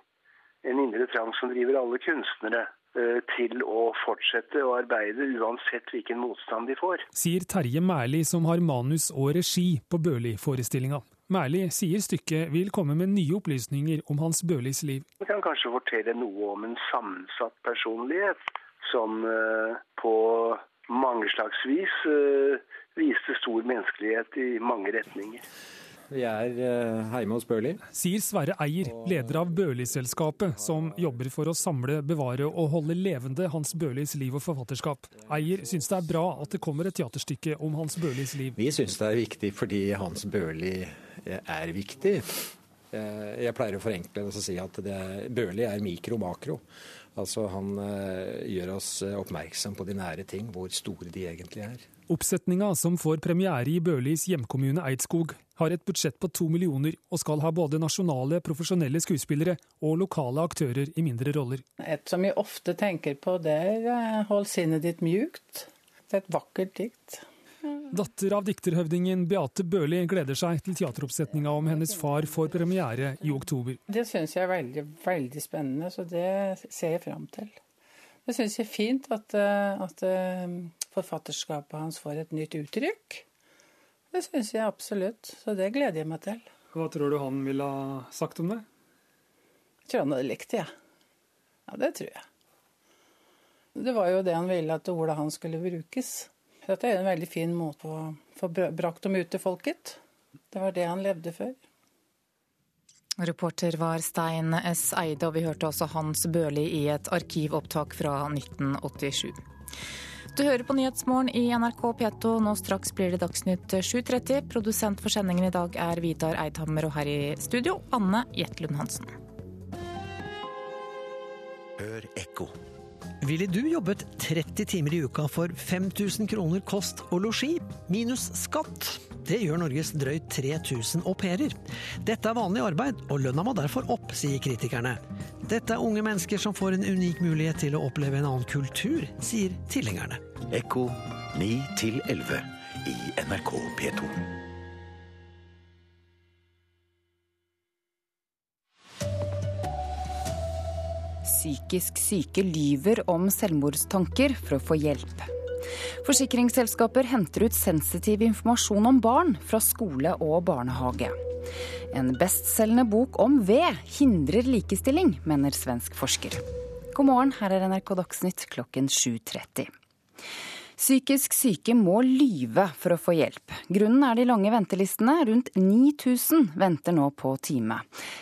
en indre trang som driver alle kunstnere eh, til å fortsette å arbeide uansett hvilken motstand de får. Sier Terje Mæli, som har manus og regi på Børli-forestillinga. Mærli sier stykket vil komme med nye opplysninger om Hans Børlis liv. Vi kan kanskje fortelle noe om en sammensatt personlighet som eh, på mange slags vis uh, viste stor menneskelighet i mange retninger. Vi er uh, hjemme hos Børli. Sier Sverre Eier, leder av Børli-selskapet, som jobber for å samle, bevare og holde levende Hans Børlis liv og forfatterskap. Eier syns det er bra at det kommer et teaterstykke om Hans Børlis liv. Vi syns det er viktig fordi Hans Børli er viktig. Jeg pleier å forenkle det og si at Børli er mikro-makro. Altså Han gjør oss eh, oppmerksom på de nære ting, hvor store de egentlig er. Oppsetninga, som får premiere i Børlis hjemkommune Eidskog, har et budsjett på to millioner og skal ha både nasjonale, profesjonelle skuespillere og lokale aktører i mindre roller. Et som jeg ofte tenker på, det er eh, 'hold sinnet ditt mjukt'. Det er et vakkert dikt. Datter av dikterhøvdingen Beate Børli gleder seg til teateroppsetninga om hennes far får premiere i oktober. Det syns jeg er veldig, veldig spennende, så det ser jeg fram til. Det syns jeg er fint at, eh, at, eh, forfatterskapet hans får et nytt uttrykk. Det syns jeg absolutt, så det gleder jeg meg til. Hva tror du han ville ha sagt om det? Jeg tror han hadde likt det, jeg. Ja. Ja, det tror jeg. Det var jo det han ville, at ordet hans skulle brukes. Dette er en veldig fin måte å få brakt dem ut til folket. Det var det han levde for. Reporter var Stein S. Eide, og vi hørte også Hans Børli i et arkivopptak fra 1987. Du hører på Nyhetsmorgen i NRK P2. Nå straks blir det Dagsnytt 7.30. Produsent for sendingen i dag er Vidar Eidhammer, og her i studio Anne Jetlund Hansen. Hør ekko. Ville du jobbet 30 timer i uka for 5000 kroner kost og losji, minus skatt? Det gjør Norges drøyt 3000 au pairer. Dette er vanlig arbeid, og lønna må derfor opp, sier kritikerne. Dette er unge mennesker som får en unik mulighet til å oppleve en annen kultur, sier tilhengerne. Ekko 9 11 i NRK P2. Psykisk syke lyver om selvmordstanker for å få hjelp. Forsikringsselskaper henter ut sensitiv informasjon om barn fra skole og barnehage. En bestselgende bok om ved hindrer likestilling, mener svensk forsker. God morgen, her er NRK Dagsnytt klokken 7.30. Psykisk syke må lyve for å få hjelp. Grunnen er de lange ventelistene. Rundt 9000 venter nå på time.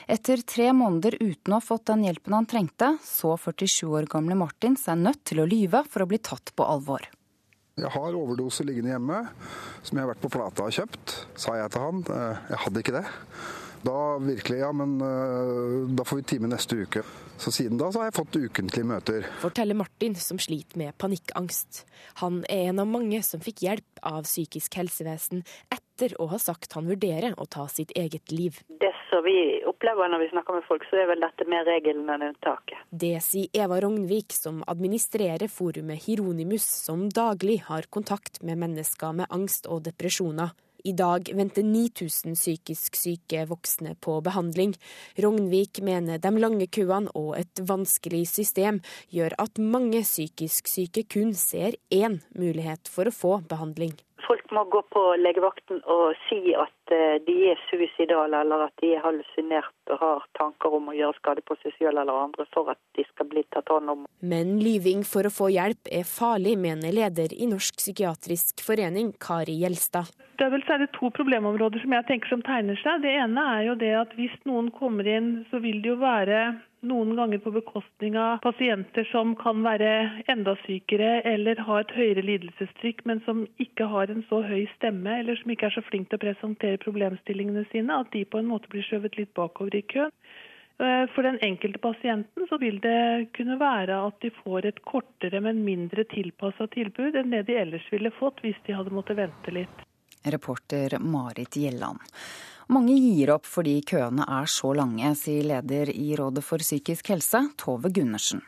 Etter tre måneder uten å ha fått den hjelpen han trengte, så 47 år gamle Martin seg nødt til å lyve for å bli tatt på alvor. Jeg har overdose liggende hjemme, som jeg har vært på Plata og kjøpt, sa jeg til han. Eh, jeg hadde ikke det. Da virkelig, ja, men eh, da får vi time neste uke. Så siden da så har jeg fått ukentlige møter. Forteller Martin, som sliter med panikkangst. Han er en av mange som fikk hjelp av psykisk helsevesen etter å ha sagt han vurderer å ta sitt eget liv. Det som vi opplever når vi snakker med folk, så er vel dette mer regelen enn unntaket. Det sier Eva Rognvik, som administrerer forumet Hieronymus, som daglig har kontakt med mennesker med angst og depresjoner. I dag venter 9000 psykisk syke voksne på behandling. Rognvik mener de lange køene og et vanskelig system gjør at mange psykisk syke kun ser én mulighet for å få behandling. Folk må gå på legevakten og si at eh, de er suicidale eller at de er hallusinert og har tanker om å gjøre skade på seg selv eller andre for at de skal bli tatt hånd om. Men lyving for å få hjelp er farlig, mener leder i Norsk psykiatrisk forening, Kari Gjelstad. Det er vel særlig to problemområder som jeg tenker som tegner seg. Det ene er jo det at hvis noen kommer inn, så vil det jo være noen ganger på bekostning av pasienter som kan være enda sykere eller ha et høyere lidelsestrykk, men som ikke har en så høy stemme eller som ikke er så flink til å presentere problemstillingene sine, at de på en måte blir skjøvet litt bakover i køen. Eh, for den enkelte pasienten så vil det kunne være at de får et kortere, men mindre tilpassa tilbud enn det de ellers ville fått hvis de hadde måttet vente litt. Reporter Marit Gjelland. Mange gir opp fordi køene er så lange, sier leder i Rådet for psykisk helse, Tove Gundersen.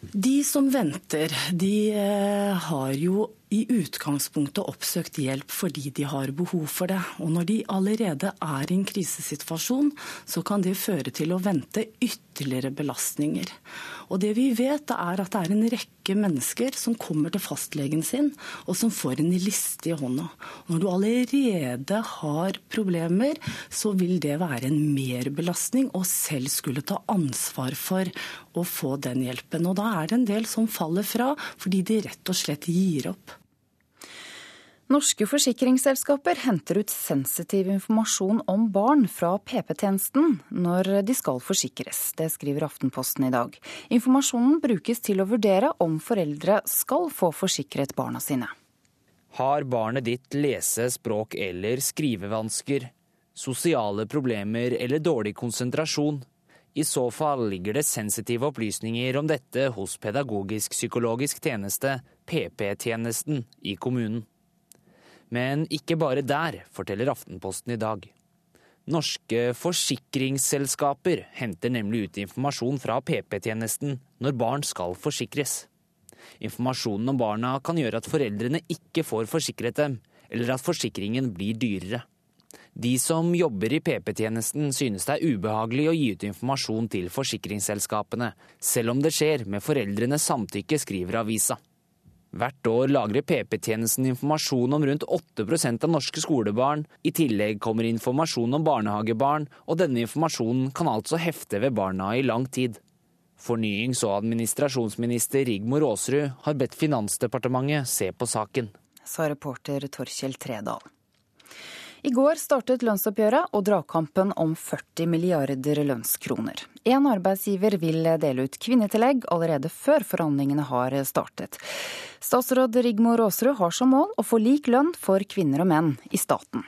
De som venter, de eh, har jo i utgangspunktet oppsøkt hjelp fordi de har behov for det. Og når de allerede er i en krisesituasjon, så kan det føre til å vente ytterligere belastninger. Og det vi vet, er at det er en rekke mennesker som kommer til fastlegen sin, og som får en liste i hånda. Når du allerede har problemer, så vil det være en merbelastning å selv skulle ta ansvar for å få den hjelpen. Og da er det en del som faller fra fordi de rett og slett gir opp. Norske forsikringsselskaper henter ut sensitiv informasjon om barn fra PP-tjenesten når de skal forsikres. Det skriver Aftenposten i dag. Informasjonen brukes til å vurdere om foreldre skal få forsikret barna sine. Har barnet ditt lese-, språk- eller skrivevansker, sosiale problemer eller dårlig konsentrasjon? I så fall ligger det sensitive opplysninger om dette hos Pedagogisk-psykologisk tjeneste, PP-tjenesten, i kommunen. Men ikke bare der, forteller Aftenposten i dag. Norske forsikringsselskaper henter nemlig ut informasjon fra PP-tjenesten når barn skal forsikres. Informasjonen om barna kan gjøre at foreldrene ikke får forsikret dem, eller at forsikringen blir dyrere. De som jobber i PP-tjenesten synes det er ubehagelig å gi ut informasjon til forsikringsselskapene, selv om det skjer med foreldrenes samtykke, skriver avisa. Hvert år lagrer PP-tjenesten informasjon om rundt 8% av norske skolebarn. I tillegg kommer informasjon om barnehagebarn, og denne informasjonen kan altså hefte ved barna i lang tid. Fornyings- og administrasjonsminister Rigmor Aasrud har bedt Finansdepartementet se på saken. Sa reporter Torkjell Tredal. I går startet lønnsoppgjøret og dragkampen om 40 milliarder lønnskroner. Én arbeidsgiver vil dele ut kvinnetillegg allerede før forhandlingene har startet. Statsråd Rigmor Aasrud har som mål å få lik lønn for kvinner og menn i staten.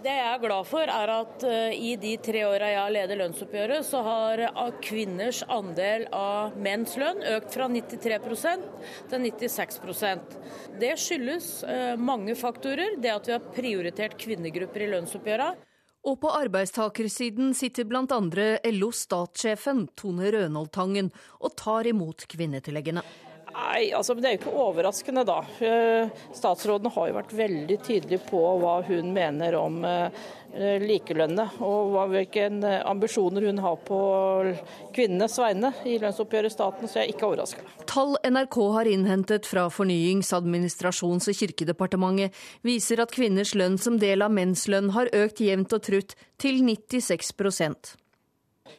Det jeg er glad for, er at uh, i de tre åra jeg har ledet lønnsoppgjøret, så har uh, kvinners andel av menns lønn økt fra 93% til 96% Det skyldes uh, mange faktorer. Det at vi har prioritert kvinnegrupper i lønnsoppgjøra. Og på arbeidstakersiden sitter bl.a. LO-statssjefen Tone Rønholdtangen og tar imot kvinnetilleggene. Nei, altså, Det er jo ikke overraskende, da. Eh, statsråden har jo vært veldig tydelig på hva hun mener om eh, likelønnet, og hvilke ambisjoner hun har på kvinnenes vegne i lønnsoppgjøret i staten, så jeg er ikke overraska. Tall NRK har innhentet fra Fornyings-, administrasjons- og kirkedepartementet, viser at kvinners lønn som del av menns lønn har økt jevnt og trutt til 96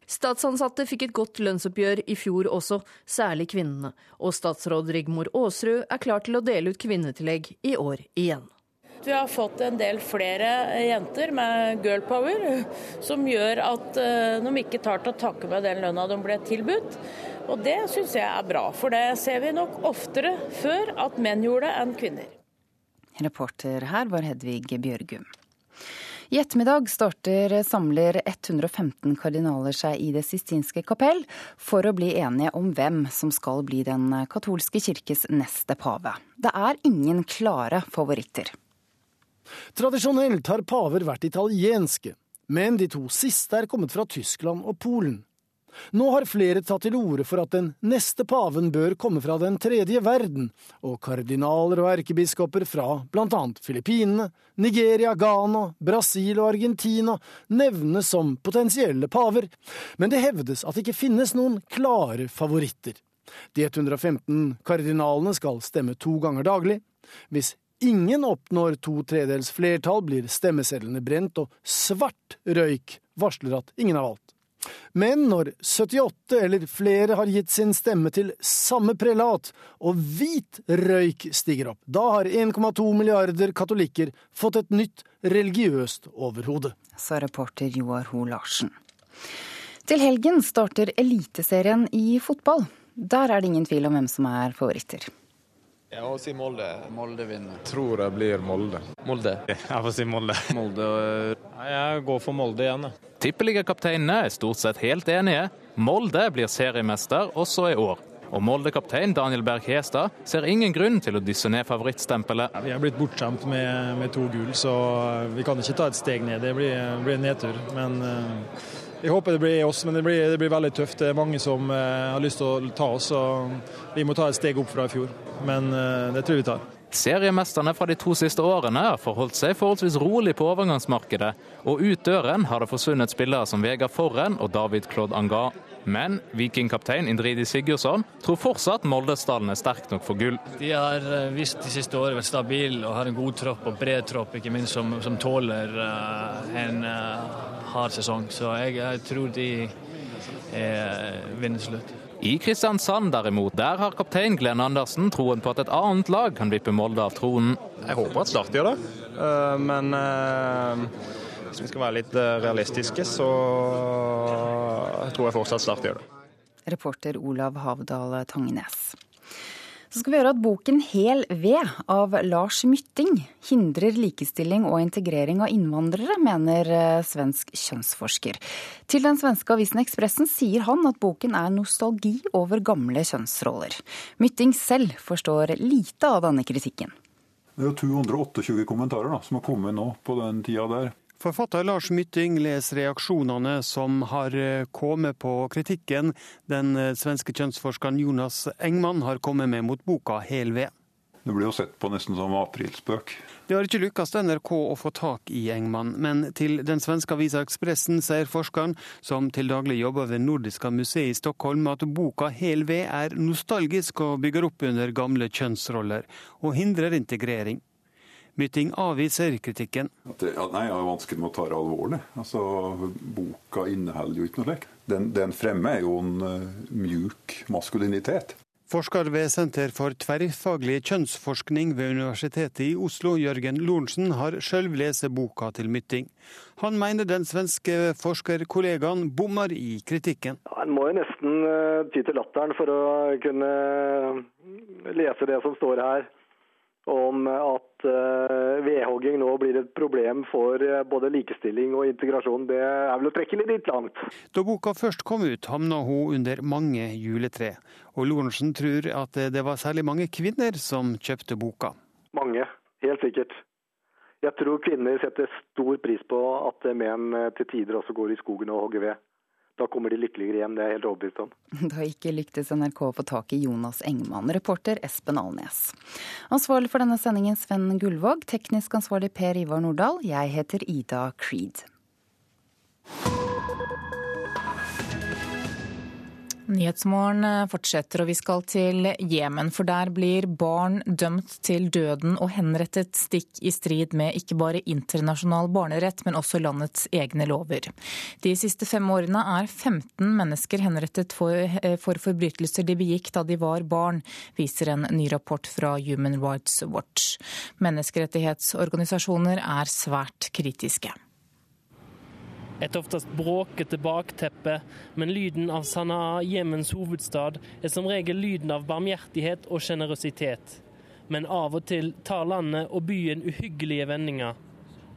Statsansatte fikk et godt lønnsoppgjør i fjor også, særlig kvinnene. Og statsråd Rigmor Aasrud er klar til å dele ut kvinnetillegg i år igjen. Vi har fått en del flere jenter med girl power, som gjør at eh, de ikke tar til takke med den lønna de ble tilbudt. Og det syns jeg er bra, for det ser vi nok oftere før at menn gjorde det enn kvinner. Reporter her var Hedvig Bjørgum. I ettermiddag starter samler 115 kardinaler seg i Det sistinske kapell for å bli enige om hvem som skal bli den katolske kirkes neste pave. Det er ingen klare favoritter. Tradisjonelt har paver vært italienske, men de to siste er kommet fra Tyskland og Polen. Nå har flere tatt til orde for at den neste paven bør komme fra den tredje verden, og kardinaler og erkebiskoper fra blant annet Filippinene, Nigeria, Ghana, Brasil og Argentina nevnes som potensielle paver, men det hevdes at det ikke finnes noen klare favoritter. De 115 kardinalene skal stemme to ganger daglig. Hvis ingen oppnår to tredels flertall, blir stemmesedlene brent, og svart røyk varsler at ingen har valgt. Men når 78 eller flere har gitt sin stemme til samme prelat, og hvit røyk stiger opp, da har 1,2 milliarder katolikker fått et nytt religiøst overhode. Sa reporter Joar Ho Larsen. Til helgen starter Eliteserien i fotball. Der er det ingen tvil om hvem som er favoritter. Jeg må si Molde. Molde vinner. Tror jeg blir Molde. Molde. Jeg får si Molde. Molde Jeg går for Molde igjen, jeg. Tippeligakapteinene er stort sett helt enige. Molde blir seriemester også i år. Og Molde-kaptein Daniel Berg Hestad ser ingen grunn til å dysse ned favorittstempelet. Vi er blitt bortskjemt med, med, to gull, så vi kan ikke ta et steg ned. Det blir, blir nedtur. Men uh, jeg håper det blir oss, men det blir, det blir, veldig tøft. Det er mange som eh, har lyst til å ta oss, og vi må ta et steg opp fra i fjor. Men eh, det tror vi tar. Seriemesterne fra de to siste årene har forholdt seg forholdsvis rolig på overgangsmarkedet, og ut døren har det forsvunnet spillere som Vegard Forren og David Claude Anga. Men vikingkaptein Indridi Sigurdsson tror fortsatt Molde-stallen er sterk nok for gull. De har eh, vist de siste årene vært stabile og har en god tropp og bred tropp, ikke minst som, som tåler uh, en uh, hard sesong. Så jeg, jeg tror de er vinner slutt. I Kristiansand derimot, der har kaptein Glenn Andersen troen på at et annet lag kan vippe Molde av tronen. Jeg håper at Start gjør det, men hvis vi skal være litt realistiske, så tror jeg fortsatt Start gjør det. Reporter Olav Havdal Tangenes. Så skal vi høre at boken Hel ved av Lars Mytting hindrer likestilling og integrering av innvandrere, mener svensk kjønnsforsker. Til den svenske avisen Ekspressen sier han at boken er nostalgi over gamle kjønnsroller. Mytting selv forstår lite av denne kritikken. Det er jo 228 kommentarer da, som har kommet nå på den tida der. Forfatter Lars Mytting leser reaksjonene som har kommet på kritikken den svenske kjønnsforskeren Jonas Engman har kommet med mot boka Hel ved. Det blir jo sett på nesten som aprilspøk. Det har ikke lykkes NRK å få tak i Engman, men til den svenske avisa Ekspressen sier forskeren, som til daglig jobber ved Nordiska museet i Stockholm, at boka Hel ved er nostalgisk og bygger opp under gamle kjønnsroller, og hindrer integrering. Mytting avviser kritikken. At det, at nei, Jeg har vanskelig med å ta det alvorlig. Altså, Boka inneholder jo ikke noe slikt. Den, den fremme er jo en uh, mjuk maskulinitet. Forsker ved Senter for tverrfaglig kjønnsforskning ved Universitetet i Oslo, Jørgen Lorentzen, har sjøl lest boka til Mytting. Han mener den svenske forskerkollegaen bommer i kritikken. Ja, en må jo nesten uh, ty til latteren for å kunne lese det som står her om at uh, vedhogging nå blir et problem for uh, både likestilling og integrasjon, det er vel å trekke litt langt. Da boka først kom ut, havna hun under mange juletre. Og Lorentzen tror at det var særlig mange kvinner som kjøpte boka. Mange, helt sikkert. Jeg tror kvinner setter stor pris på at menn eh, til tider også går i skogen og hogger ved. Da kommer de lykkeligere hjem, det er jeg helt overbevist om. Da ikke lyktes NRK å få tak i Jonas Engman. Reporter Espen Alnes. Ansvarlig for denne sendingen Sven Gullvåg, teknisk ansvarlig Per Ivar Nordahl. Jeg heter Ida Creed. Nyhetsmorgen fortsetter, og vi skal til Jemen. For der blir barn dømt til døden og henrettet stikk i strid med ikke bare internasjonal barnerett, men også landets egne lover. De siste fem årene er 15 mennesker henrettet for, for forbrytelser de begikk da de var barn, viser en ny rapport fra Human Rights Watch. Menneskerettighetsorganisasjoner er svært kritiske. Et oftest bråkete bakteppe, men lyden av Sanaa, Jemens hovedstad, er som regel lyden av barmhjertighet og sjenerøsitet. Men av og til tar landet og byen uhyggelige vendinger.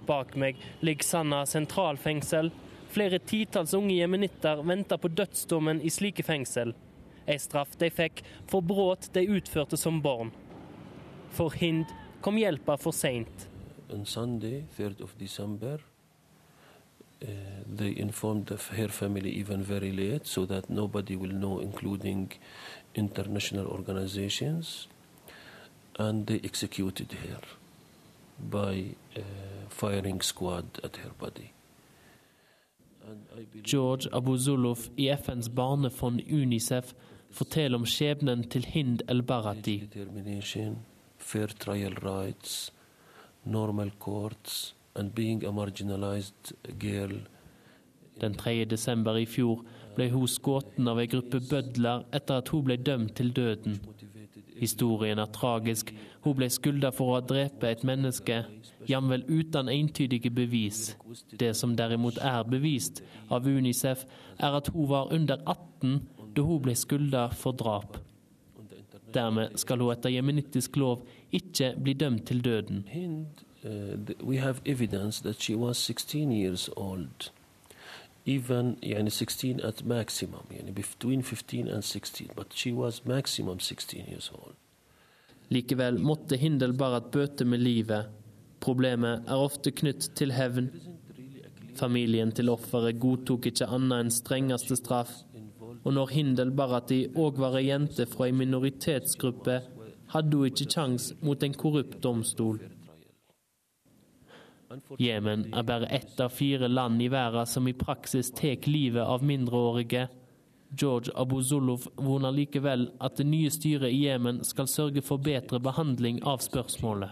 Bak meg ligger Sanaa sentralfengsel. Flere titalls unge jemenitter venter på dødsdommen i slike fengsel. En straff de fikk for brudd de utførte som barn. For Hind kom hjelpa for seint. On Sunday, 3rd of December, uh, they informed the, her family even very late so that nobody will know, including international organizations. And they executed her by uh, firing squad at her body. George Abu Zuluf i FNs barnefond Unicef forteller om skjebnen til Hind el-Barati. Fair trial rights, normal courts, Den 3. desember i fjor ble hun skutt av ei gruppe bødler etter at hun ble dømt til døden. Historien er tragisk. Hun ble skylda for å ha drept et menneske, jamvel uten entydige bevis. Det som derimot er bevist av Unicef, er at hun var under 18 da hun ble skylda for drap. Dermed skal hun etter jemenittisk lov ikke bli dømt til døden. Uh, we have evidence that she was 16 years old. Even يعني 16 at maximum, يعني between 15 and 16, but she was maximum 16 years old. Likevel måtte Hindel Barrat bøte med livet. Problemet er ofte knytt til hevn. Familien til offeret godtok ikke annet enn strengeste straff. Og når Hindel Barati òg var ei jente fra ei minoritetsgruppe, hadde hun ikke kjangs mot en korrupt domstol. Jemen er bare ett av fire land i verden som i praksis tar livet av mindreårige. George Abu Zuluf voner likevel at det nye styret i Jemen skal sørge for bedre behandling av spørsmålet.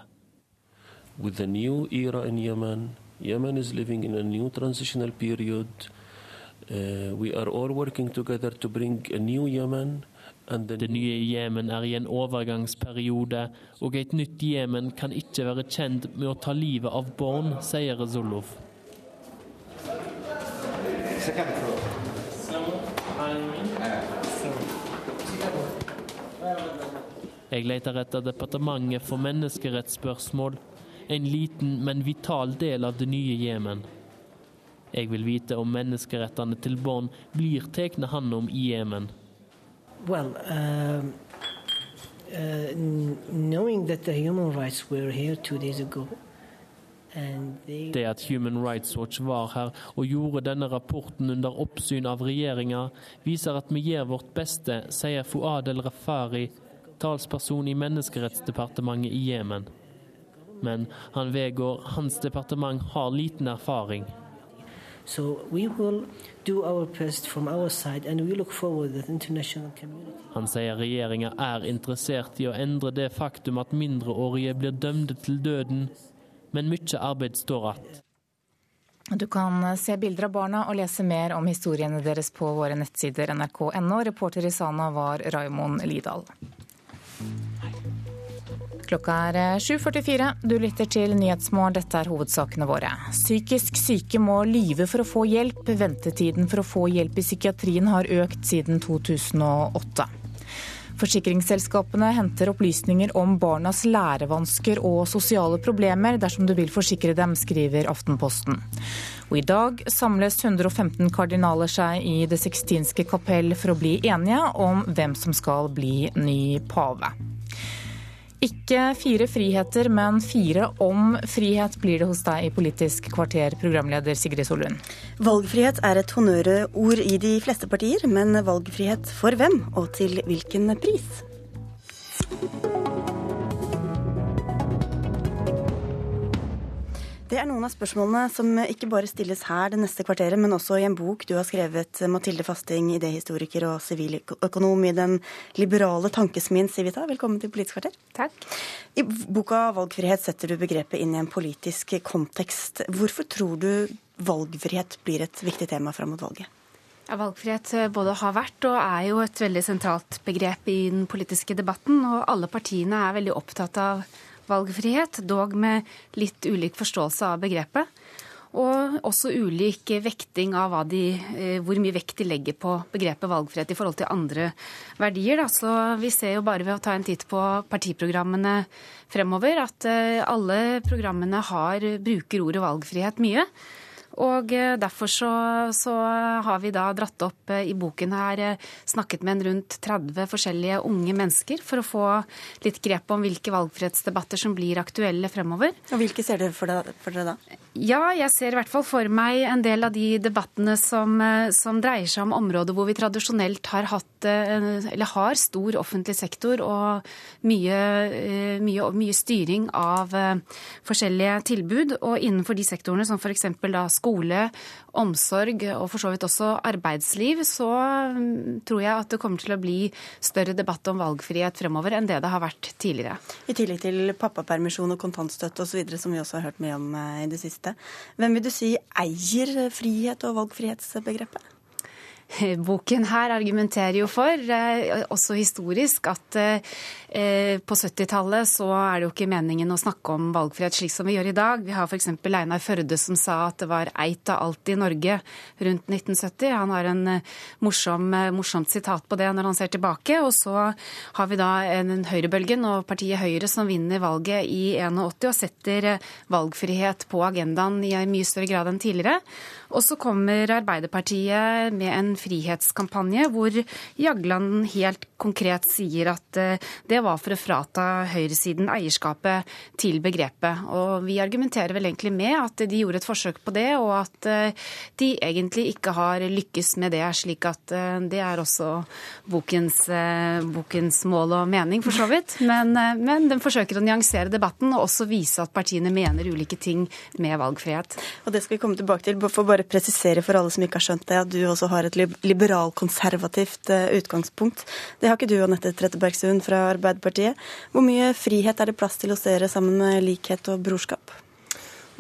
With the new era in Yemen, Yemen is living in a new transitional period. Uh, we are all working together to bring a new Yemen. Det nye Jemen er i en overgangsperiode, og et nytt Jemen kan ikke være kjent med å ta livet av barn, sier Zuluf. Jeg leter etter departementet for menneskerettsspørsmål, en liten, men vital del av det nye Jemen. Jeg vil vite om menneskerettene til barn blir tatt hånd om i Jemen. Well, um, uh, knowing that the human rights were here two days ago, det at Human Rights Watch var her og gjorde denne rapporten under oppsyn av regjeringa, viser at vi gjør vårt beste, sier Fuad el-Rafari, talsperson i Menneskerettsdepartementet i Jemen. Men han vedgår hans departement har liten erfaring. Han sier regjeringa er interessert i å endre det faktum at mindreårige blir dømte til døden, men mye arbeid står igjen. Du kan se bilder av barna og lese mer om historiene deres på våre nettsider nrk.no. Reporter i Sana var Raimond Lidal. Klokka er 7.44. Du lytter til Nyhetsmorgen. Dette er hovedsakene våre. Psykisk syke må lyve for å få hjelp. Ventetiden for å få hjelp i psykiatrien har økt siden 2008. Forsikringsselskapene henter opplysninger om barnas lærevansker og sosiale problemer dersom du vil forsikre dem, skriver Aftenposten. Og I dag samles 115 kardinaler seg i Det sixtinske kapell for å bli enige om hvem som skal bli ny pave. Ikke fire friheter, men fire om frihet blir det hos deg i Politisk kvarter, programleder Sigrid Solund. Valgfrihet er et honnørord i de fleste partier, men valgfrihet for hvem, og til hvilken pris? Det er noen av spørsmålene som ikke bare stilles her det neste kvarteret, men også i en bok du har skrevet, Mathilde Fasting, idéhistoriker og siviløkonom i den liberale tankesmien Civita. Velkommen til Politisk kvarter. Takk. I boka Valgfrihet setter du begrepet inn i en politisk kontekst. Hvorfor tror du valgfrihet blir et viktig tema fram mot valget? Ja, valgfrihet både har vært og er jo et veldig sentralt begrep i den politiske debatten. Og alle partiene er veldig opptatt av valgfrihet, dog med litt ulik forståelse av begrepet. Og også ulik vekting av de, eh, hvor mye vekt de legger på begrepet valgfrihet i forhold til andre verdier. Da. Så vi ser jo bare ved å ta en titt på partiprogrammene fremover at eh, alle programmene har, bruker ordet valgfrihet mye. Og eh, derfor så, så, har vi da dratt opp eh, i boken her eh, snakket med en rundt 30 forskjellige unge mennesker for å få litt grep om hvilke valgfrihetsdebatter som blir aktuelle fremover. Og Hvilke ser dere for dere, for dere da? Ja, jeg ser i hvert fall for meg en del av de debattene som, som dreier seg om områder hvor vi tradisjonelt har hatt eller har stor offentlig sektor og mye, mye, mye styring av forskjellige tilbud. Og innenfor de sektorene som f.eks. da skole, omsorg og for så vidt også arbeidsliv, så mm, tror jeg at det kommer til å bli større debatt om valgfrihet fremover enn det det har vært tidligere. I tillegg til pappapermisjon og kontantstøtte osv., som vi også har hørt mye om eh, i det siste. Hvem vil du si eier frihet og valgfrihetsbegrepet? Boken her argumenterer jo for, eh, også historisk, at eh, på 70-tallet så er det jo ikke meningen å snakke om valgfrihet slik som vi gjør i dag. Vi har f.eks. Einar Førde som sa at det var eit av alt i Norge rundt 1970. Han har en eh, morsom, morsomt sitat på det når han ser tilbake. Og så har vi da en høyrebølgen og partiet Høyre som vinner valget i 81 og setter valgfrihet på agendaen i mye større grad enn tidligere. Og så kommer Arbeiderpartiet med en frihetskampanje hvor Jagland helt konkret sier at eh, det var for å frata høyresiden eierskapet til begrepet. Og vi argumenterer vel egentlig med at de gjorde et forsøk på det, og at eh, de egentlig ikke har lykkes med det. Slik at eh, det er også bokens, bokens mål og mening, for så vidt. Men, men den forsøker å nyansere debatten og også vise at partiene mener ulike ting med valgfrihet. Og det skal vi komme tilbake til. For bare presisere for alle som ikke har skjønt det, at du også har et liberalkonservativt utgangspunkt. Det har ikke du, Anette Trettebergstuen fra Arbeiderpartiet. Hvor mye frihet er det plass til hos dere sammen med likhet og brorskap?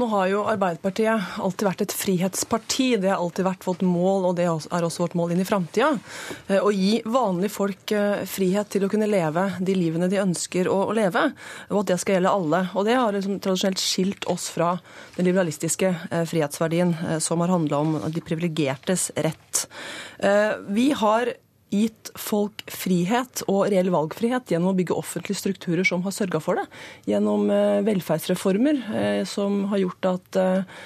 Nå har jo Arbeiderpartiet alltid vært et frihetsparti. Det har alltid vært vårt mål, og det er også vårt mål inn i framtida. Eh, å gi vanlige folk eh, frihet til å kunne leve de livene de ønsker å leve, og at det skal gjelde alle. Og det har liksom tradisjonelt skilt oss fra den liberalistiske eh, frihetsverdien som har handla om de privilegertes rett. Vi har gitt folk frihet og reell valgfrihet gjennom å bygge offentlige strukturer som har sørga for det. Gjennom eh, velferdsreformer eh, som har gjort at eh,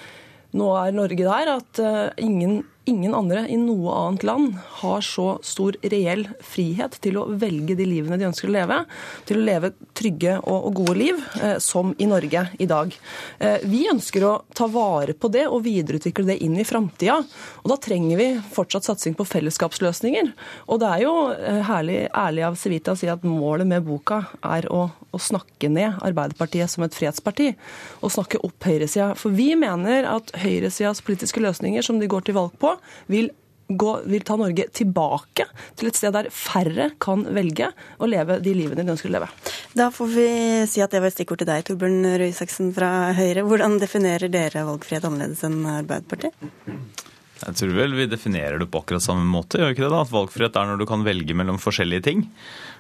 nå er Norge der at ingen ingen andre i noe annet land har så stor reell frihet til å velge de livene de ønsker å leve, til å leve trygge og, gode liv, eh, som i Norge i dag. Eh, vi ønsker å ta vare på det og videreutvikle det inn i framtida. Og da trenger vi fortsatt satsing på fellesskapsløsninger. Og det er jo eh, herlig ærlig av Civita å si at målet med boka er å, å snakke ned Arbeiderpartiet som et frihetsparti, og snakke opp høyresida. For vi mener at høyresidas politiske løsninger som de går til valg på, vil gå, vil ta Norge tilbake til et sted der færre kan velge å leve de livene de ønsker å leve. Da får vi si at det var et stikkord til deg, Torbjørn Røe Isaksen fra Høyre. Hvordan definerer dere valgfrihet annerledes enn Arbeiderpartiet? Jeg tror vel vi definerer det på akkurat samme måte. gjør vi ikke det da? At Valgfrihet er når du kan velge mellom forskjellige ting.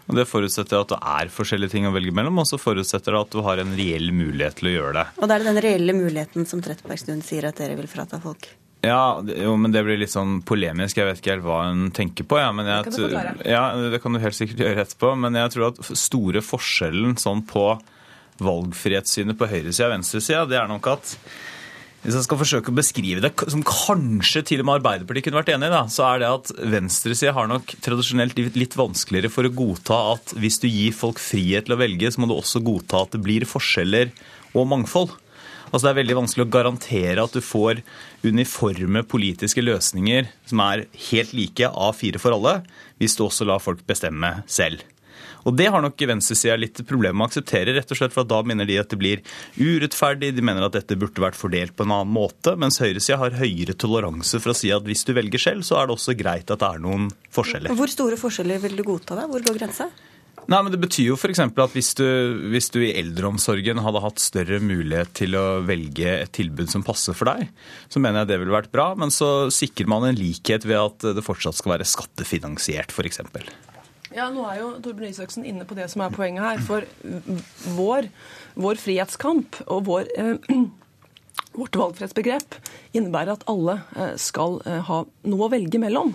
Og Det forutsetter at det er forskjellige ting å velge mellom, og så forutsetter det at du har en reell mulighet til å gjøre det. Og da er det den reelle muligheten som Trettebergstuen sier at dere vil frata folk? Ja, jo, men det blir litt sånn polemisk. Jeg vet ikke helt hva hun tenker på. Ja, men jeg, det kan. Ja, det kan du helt sikkert gjøre etterpå. Men jeg tror at store forskjellen sånn på valgfrihetssynet på høyresida og venstresida, det er nok at hvis jeg skal forsøke å beskrive det som kanskje til og med Arbeiderpartiet kunne vært enig i, da, så er det at venstresida har nok tradisjonelt litt vanskeligere for å godta at hvis du gir folk frihet til å velge, så må du også godta at det blir forskjeller og mangfold. Altså Det er veldig vanskelig å garantere at du får uniforme politiske løsninger som er helt like A4 for alle, hvis du også lar folk bestemme selv. Og Det har nok venstresida litt problemer med å akseptere, rett og slett for da mener de at det blir urettferdig, de mener at dette burde vært fordelt på en annen måte, mens høyresida har høyere toleranse for å si at hvis du velger selv, så er det også greit at det er noen forskjeller. Hvor store forskjeller vil du godta da? Hvor går grensa? Nei, men Det betyr jo f.eks. at hvis du, hvis du, i eldreomsorgen hadde hatt større mulighet til å velge et tilbud som passer for deg, så mener jeg det ville vært bra. Men så sikrer man en likhet ved at det fortsatt skal være skattefinansiert, f.eks. Ja, Nå er jo Torbjørn Isaksen inne på det som er poenget her. For vår, vår frihetskamp og vår, eh, vårt valgfrihetsbegrep innebærer at alle eh, skal eh, ha noe å velge mellom.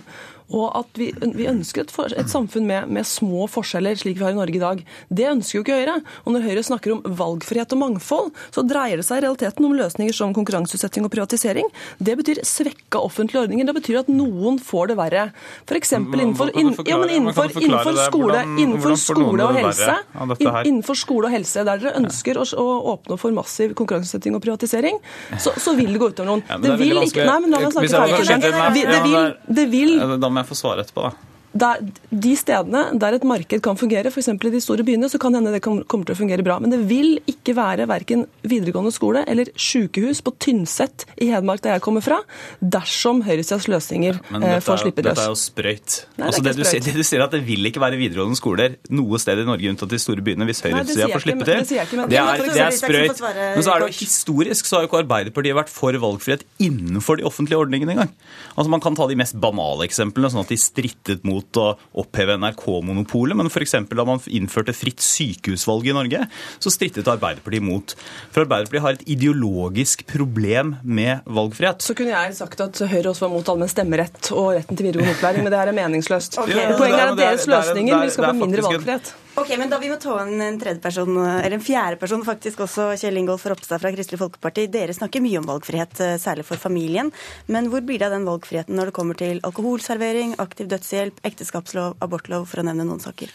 Og at vi, vi ønsker et, for, et samfunn med, med, små forskjeller, slik vi har i Norge i dag. Det ønsker jo ikke Høyre. Og når Høyre snakker om valgfrihet og mangfold, så dreier det seg i realiteten om løsninger som konkurranseutsetting og privatisering. Det betyr svekka offentlige ordninger. Det betyr at noen får det verre. F.eks. innenfor, inn, ja, innenfor, innenfor, skole, innenfor skole og helse. Innenfor skole og helse, der dere ønsker å, å åpne for massiv konkurranseutsetting og privatisering, så, så, vil det gå utover noen. det, vil ikke Nei, men la meg snakke ferdig. Det vil, det vil jeg får svare etterpå, da der, de stedene der et marked kan fungere, f.eks. i de store byene, så kan hende det kommer til å fungere bra. Men det vil ikke være verken videregående skole eller sykehus på Tynset i Hedmark, der jeg kommer fra, dersom høyresidas løsninger ja, får slippe løs. Dette er jo sprøyt. Nei, altså, det, du sier, det, du sier, at det vil ikke være videregående skoler noe sted i Norge unntatt de store byene hvis høyresida får slippe til. Det, det, er, det er sprøyt. Men så er det jo historisk så har jo ikke Arbeiderpartiet vært for valgfrihet innenfor de offentlige ordningene engang. Altså, man kan ta de mest banale eksemplene, sånn at de strittet mot mot å oppheve NRK-monopolet, men f.eks. da man innførte fritt sykehusvalg i Norge, så strittet Arbeiderpartiet imot. For Arbeiderpartiet har et ideologisk problem med valgfrihet. Så kunne jeg sagt at Høyre også var mot allmenn stemmerett og retten til videregående opplæring, men det her er meningsløst. Okay. Poenget er at deres løsninger vil skape mindre valgfrihet. Ok, men Da vi må ta en, en tredje person, eller en fjerde person faktisk også, Kjell Ingolf Ropstad fra Kristelig Folkeparti. Dere snakker mye om valgfrihet, eh, særlig for familien. Men hvor blir det av den valgfriheten når det kommer til alkoholservering, aktiv dødshjelp, ekteskapslov, abortlov, for å nevne noen saker?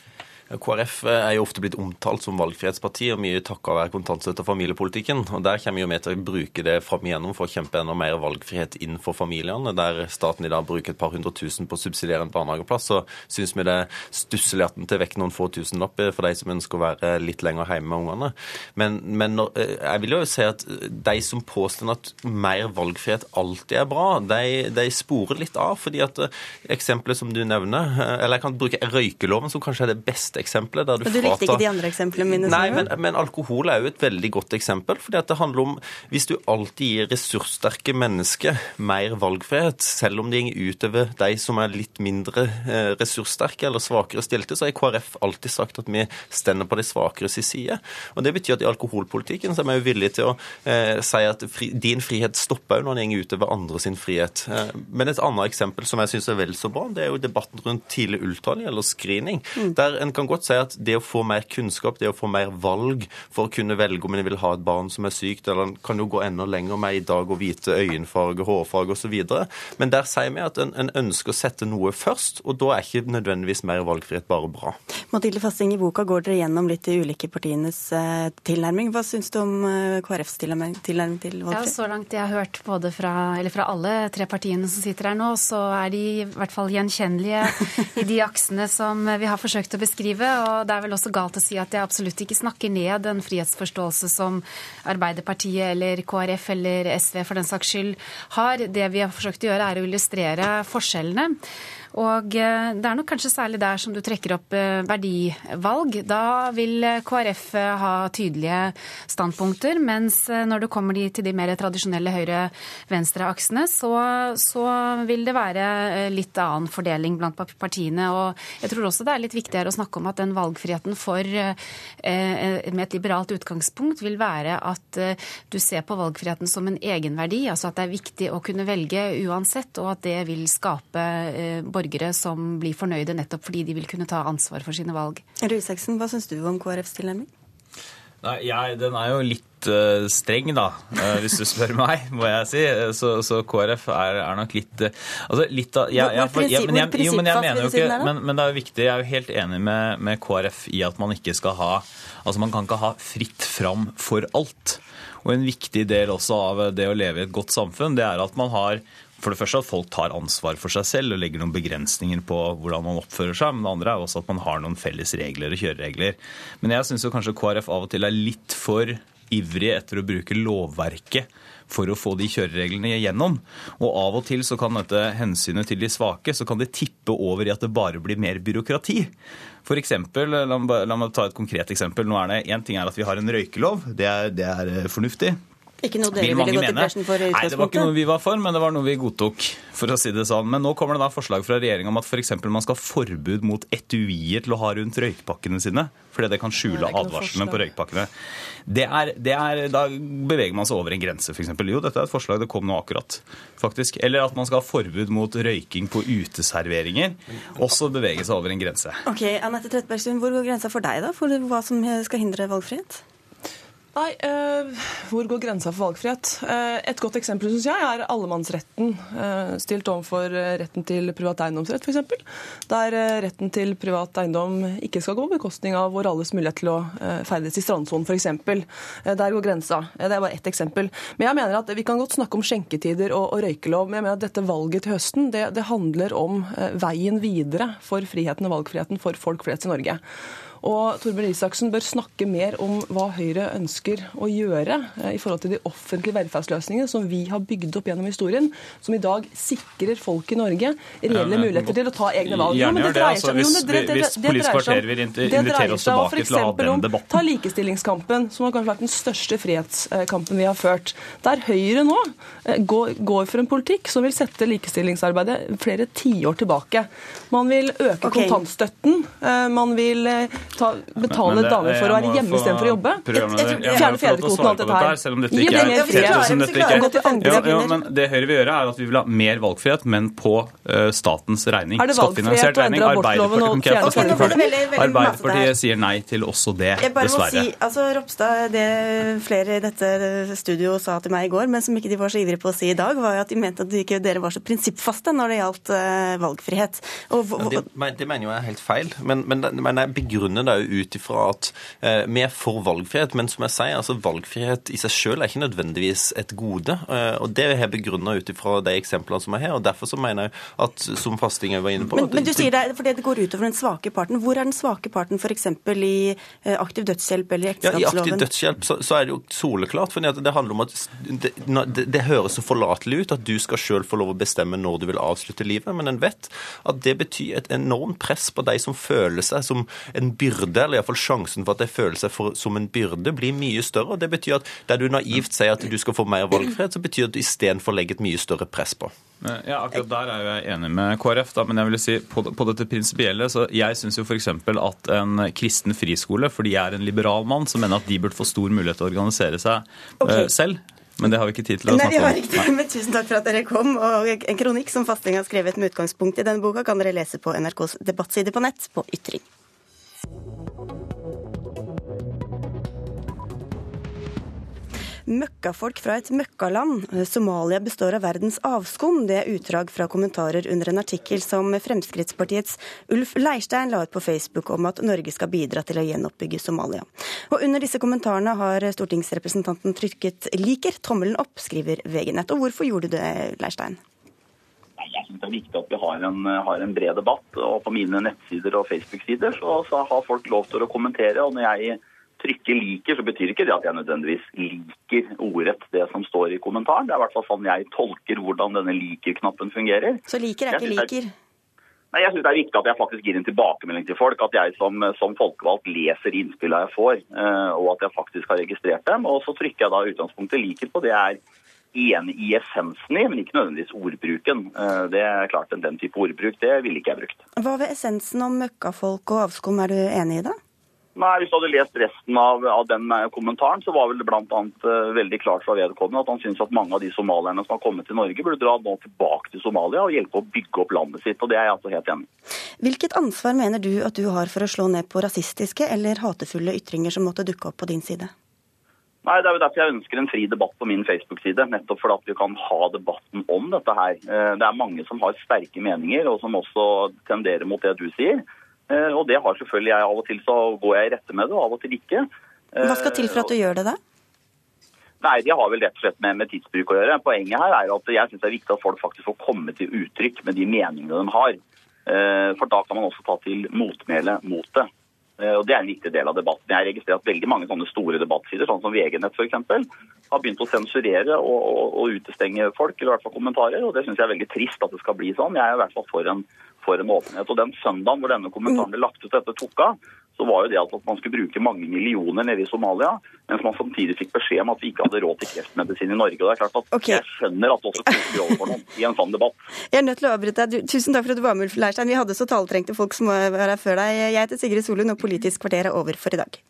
KrF er jo ofte blitt omtalt som valgfrihetsparti, og mye takket være kontantstøtte og familiepolitikken. Og Der kommer vi jo med til å bruke det fram igjennom for å kjempe enda mer valgfrihet inn for familiene. Der staten i dag bruker et par hundre tusen på å subsidiere en barnehageplass, så syns vi det er stusslig at den tar vekk noen få tusenlapper for de som ønsker å være litt lenger hjemme med ungene. Men, men eh, jeg vil jo si at de som påstår at mer valgfrihet alltid er bra, de, de sporer litt av. fordi at eh, eksempelet som du nevner, eh, eller jeg kan bruke røykeloven, som kanskje er det beste eksempelet. Der du, du likte ikke de andre eksemplene mine? Nei, men, men, alkohol er jo et veldig godt eksempel. fordi at det handler om Hvis du alltid gir ressurssterke mennesker mer valgfrihet, selv om det går utover de som er litt mindre eh, ressurssterke eller svakere stilte, så har KrF alltid sagt at vi stender på de svakere sin side. Og Det betyr at i alkoholpolitikken så er vi jo villige til å eh, si at fri, din frihet stopper jo når den går utover andre sin frihet. Eh, men et annet eksempel som jeg syns er vel så bra, det er jo debatten rundt tidlig ultralyd eller screening. Mm. Der en kan godt si at det å få mer kunnskap, det å få mer valg for å kunne velge om en vil ha et barn som er sykt, eller en kan jo gå enda lenger med i dag å vite øyenfarge, hårfarge osv. Men der sier vi at en, en, ønsker å sette noe først, og da er ikke nødvendigvis mer valgfrihet bare bra. Mathilde Fasting, i boka går dere gjennom litt de ulike partienes eh, tilnærming. Hva syns du om eh, KrFs tilnærming, tilnærming til valgfrihet? Ja, så langt jeg har hørt både fra, eller fra alle tre partiene som sitter her nå, så er de i hvert fall gjenkjennelige i de aksene som vi har forsøkt å beskrive perspektivet. Og det er vel også galt å si at jeg absolutt ikke snakker ned en frihetsforståelse som Arbeiderpartiet eller KrF eller SV for den saks skyld har. Det vi har forsøkt å gjøre, er å illustrere forskjellene. Og eh, det er nok kanskje særlig der som du trekker opp eh, verdivalg. Da vil KrF eh, ha tydelige standpunkter, mens når du kommer til de mer tradisjonelle høyre-venstre-aksene, så, så, vil det være litt annen fordeling blant partiene. Og jeg tror også det er litt viktigere å snakke om at den valgfriheten for, med et liberalt utgangspunkt vil være at du ser på valgfriheten som en egenverdi, altså at det er viktig å kunne velge uansett, og at det vil skape borgerlighet borgere som blir fornøyde nettopp fordi de vil kunne ta ansvar for sine valg. Røe hva syns du om KrFs tilnærming? Nei, jeg, Den er jo litt uh, streng, da, uh, hvis du spør meg, må jeg si. Så, så KrF er, er, nok litt uh, altså litt av, jeg, jeg, jeg, men jeg, jo, men jeg mener jo ikke men, men, det er jo viktig, jeg er jo helt enig med, med KrF i at man ikke skal ha Altså, man kan ikke ha fritt fram for alt. Og en viktig del også av det å leve i et godt samfunn, det er at man har for det første at folk tar ansvar for seg selv og legger noen begrensninger på hvordan man oppfører seg. Men det andre er også at man har noen felles regler og kjøreregler. Men jeg syns kanskje KrF av og til er litt for ivrig etter å bruke lovverket for å få de kjørereglene igjennom. Og av og til så kan dette hensynet til de svake så kan det tippe over i at det bare blir mer byråkrati. For eksempel, la, meg ta et konkret eksempel. Nå er det en ting er at vi har en røykelov. Det er, det er eh, fornuftig. Ikke noe dere ville gått i bresjen for? Nei, det var ikke noe vi var for, men det var noe vi godtok. for å si det sånn. Men nå kommer det da forslag fra regjeringa om at f.eks. man skal ha forbud mot etuier til å ha rundt røykpakkene sine. Fordi det kan skjule advarslene på røykpakkene. Det er, det er, da beveger man seg over en grense, f.eks. Jo, dette er et forslag, det kom nå akkurat. faktisk. Eller at man skal ha forbud mot røyking på uteserveringer. Også bevege seg over en grense. Ok, Anette Trettebergstuen, Hvor går grensa for deg, da? For hva som skal hindre valgfrihet? Nei, uh, Hvor går grensa for valgfrihet? Uh, et godt eksempel synes jeg, er allemannsretten uh, stilt overfor retten til privat eiendomsrett, f.eks. Der retten til privat eiendom ikke skal gå på bekostning av vår alles mulighet til å ferdes i strandsonen, f.eks. Der går grensa. det er bare ett eksempel. Men jeg mener at Vi kan godt snakke om skjenketider og, og røykelov, men jeg mener at dette valget til høsten det, det handler om veien videre for friheten og valgfriheten for folk flest i Norge. Og Torbjørn Isaksen bør snakke mer om hva Høyre ønsker å gjøre eh, i forhold til de offentlige velferdsløsningene som vi har bygd opp gjennom historien, som i dag sikrer folk i Norge reelle muligheter til å ta egne valg. Gjerne gjør det. Altså, hvis, hvis Politisk kvarter vil invitere oss tilbake til å ha den debatten. Ta likestillingskampen, som har kanskje vært den største frihetskampen vi har ført. Der Høyre nå eh, går for en politikk som vil sette likestillingsarbeidet flere tiår tilbake. Man vil øke okay. kontantstøtten. Eh, man vil ta, betale det, damer for å være hjemme istedenfor å jobbe. Fjerne fedrekvoten og alt dette her. Selv om dette ikke er er. Men det Høyre vil gjøre, er at vi vil ha mer valgfrihet, men på uh, statens regning. Skattfinansiert regning. Arbeiderpartiet, Arbeiderpartiet sier nei til også det, dessverre. Si, altså, Ropstad, det flere i dette studio sa til meg i går, men som ikke de var så ivrige på å si i dag, var jo at de mente at ikke dere var så prinsippfaste når det gjaldt uh, valgfrihet. Og, det, det, mener jo jeg er helt feil, men, men, men jeg begrunner det jo ut ifra at eh, vi er for valgfrihet. Men som jeg sier, altså valgfrihet i seg selv er ikke nødvendigvis et gode. Eh, og det har jeg begrunna ut ifra de eksemplene som er her. og Derfor så mener jeg at, som Fasting var inne på Men, men du sier det fordi det går utover den svake parten. Hvor er den svake parten f.eks. i eh, aktiv dødshjelp eller ekteskapsloven? Ja, I aktiv dødshjelp så, så, er det jo soleklart. for det handler om at det, det, det høres så forlatelig ut at du skal sjøl få lov å bestemme når du vil avslutte livet, men en vet at det betyr et enormt press på de som føler seg som en byrde byrde, eller iallfall sjansen for at de føler seg for, som en byrde, blir mye større. og Det betyr at der du naivt sier at du skal få mer valgfrihet, så betyr det at du istedenfor legger et mye større press på. Ja, akkurat Der er jeg enig med KrF, da, men jeg vil si på, på dette prinsipielle så Jeg syns jo f.eks. at en kristen friskole, fordi jeg er en liberal mann, som mener at de burde få stor mulighet til å organisere seg eh, okay. selv. Men det har vi ikke tid til å Nei, snakke om. Riktig, men tusen takk for at dere kom. Og en kronikk som Fasting har skrevet med utgangspunkt i denne boka, kan dere lese på NRKs debattside på nett på Ytring. Møkkafolk fra et møkkaland. Somalia består av verdens avskum. Det er utdrag fra kommentarer under en artikkel som Fremskrittspartiets Ulf Leirstein la ut på Facebook om at Norge skal bidra til å gjenoppbygge Somalia. Og under disse kommentarene har stortingsrepresentanten trykket 'liker' tommelen opp, skriver VG Nett. Og hvorfor gjorde du det, Leirstein? Jeg synes Det er viktig at vi har en, har en bred debatt. og På mine nettsider og Facebook-sider så, så, har folk lov til å kommentere. og Når jeg trykker 'liker', så betyr ikke det at jeg nødvendigvis liker ordrett det som står i kommentaren. Det er i hvert fall sånn jeg tolker hvordan denne liker-knappen fungerer. Så liker er ikke liker? Nei, Jeg syns det er viktig at jeg faktisk gir en tilbakemelding til folk. At jeg som, som folkevalgt leser innspillene jeg får, eh, og at jeg faktisk har registrert dem. Og så trykker jeg da utgangspunktet liker på det jeg er enig i essensen i, men ikke nødvendigvis ordbruken. Eh, det er klart at Den type ordbruk det ville ikke jeg brukt. Hva ved essensen om møkkafolk og avskum er du enig i da? Nei, Hvis du hadde lest resten av, av den eh, kommentaren, så var vel det bl.a. Uh, veldig klart fra vedkommende at han syns at mange av de somalierne som har kommet til Norge, burde dra nå tilbake til Somalia og hjelpe å bygge opp landet sitt. og Det er jeg altså helt enig i. Hvilket ansvar mener du at du har for å slå ned på rasistiske eller hatefulle ytringer som måtte dukke opp på din side? Nei, Det er jo derfor jeg ønsker en fri debatt på min Facebook-side. Nettopp fordi at vi kan ha debatten om dette her. Eh, det er mange som har sterke meninger, og som også tenderer mot det du sier. Eh, og det har selvfølgelig jeg. Av og til så går jeg i rette med det, og av og til ikke. Hva skal til for at du gjør det, da? Nei, De har vel rett og slett med, med tidsbruk å gjøre. Poenget her er at jeg synes det er viktig at folk faktisk får komme til uttrykk med de meningene de har. Eh, for da kan man også ta til motmæle mot det. Og Det er en viktig del av debatten. Jeg registrerer at veldig mange sånne store debattsider, sånn som VG-nett f.eks., har begynt å sensurere og, og, og, utestenge folk, eller i hvert fall kommentarer. og Det syns jeg er veldig trist at det skal bli sånn. Jeg er i hvert fall for en, for en åpenhet. Og Den søndagen hvor denne kommentaren ble lagt ut etter Tukka, så var jo det at man skulle bruke mange millioner nede i Somalia, mens man samtidig fikk beskjed om at vi ikke hadde råd til kreftmedisin i Norge. Og det er klart at okay. Jeg skjønner at det også koker over for noen i en sånn debatt. Jeg er nødt til å avbryte deg. Tusen takk for at du var med, Ulf Leirstein. Vi hadde så taletrengte folk som var her før deg. Jeg heter Sigrid Solund, og Politisk kvarter er over for i dag.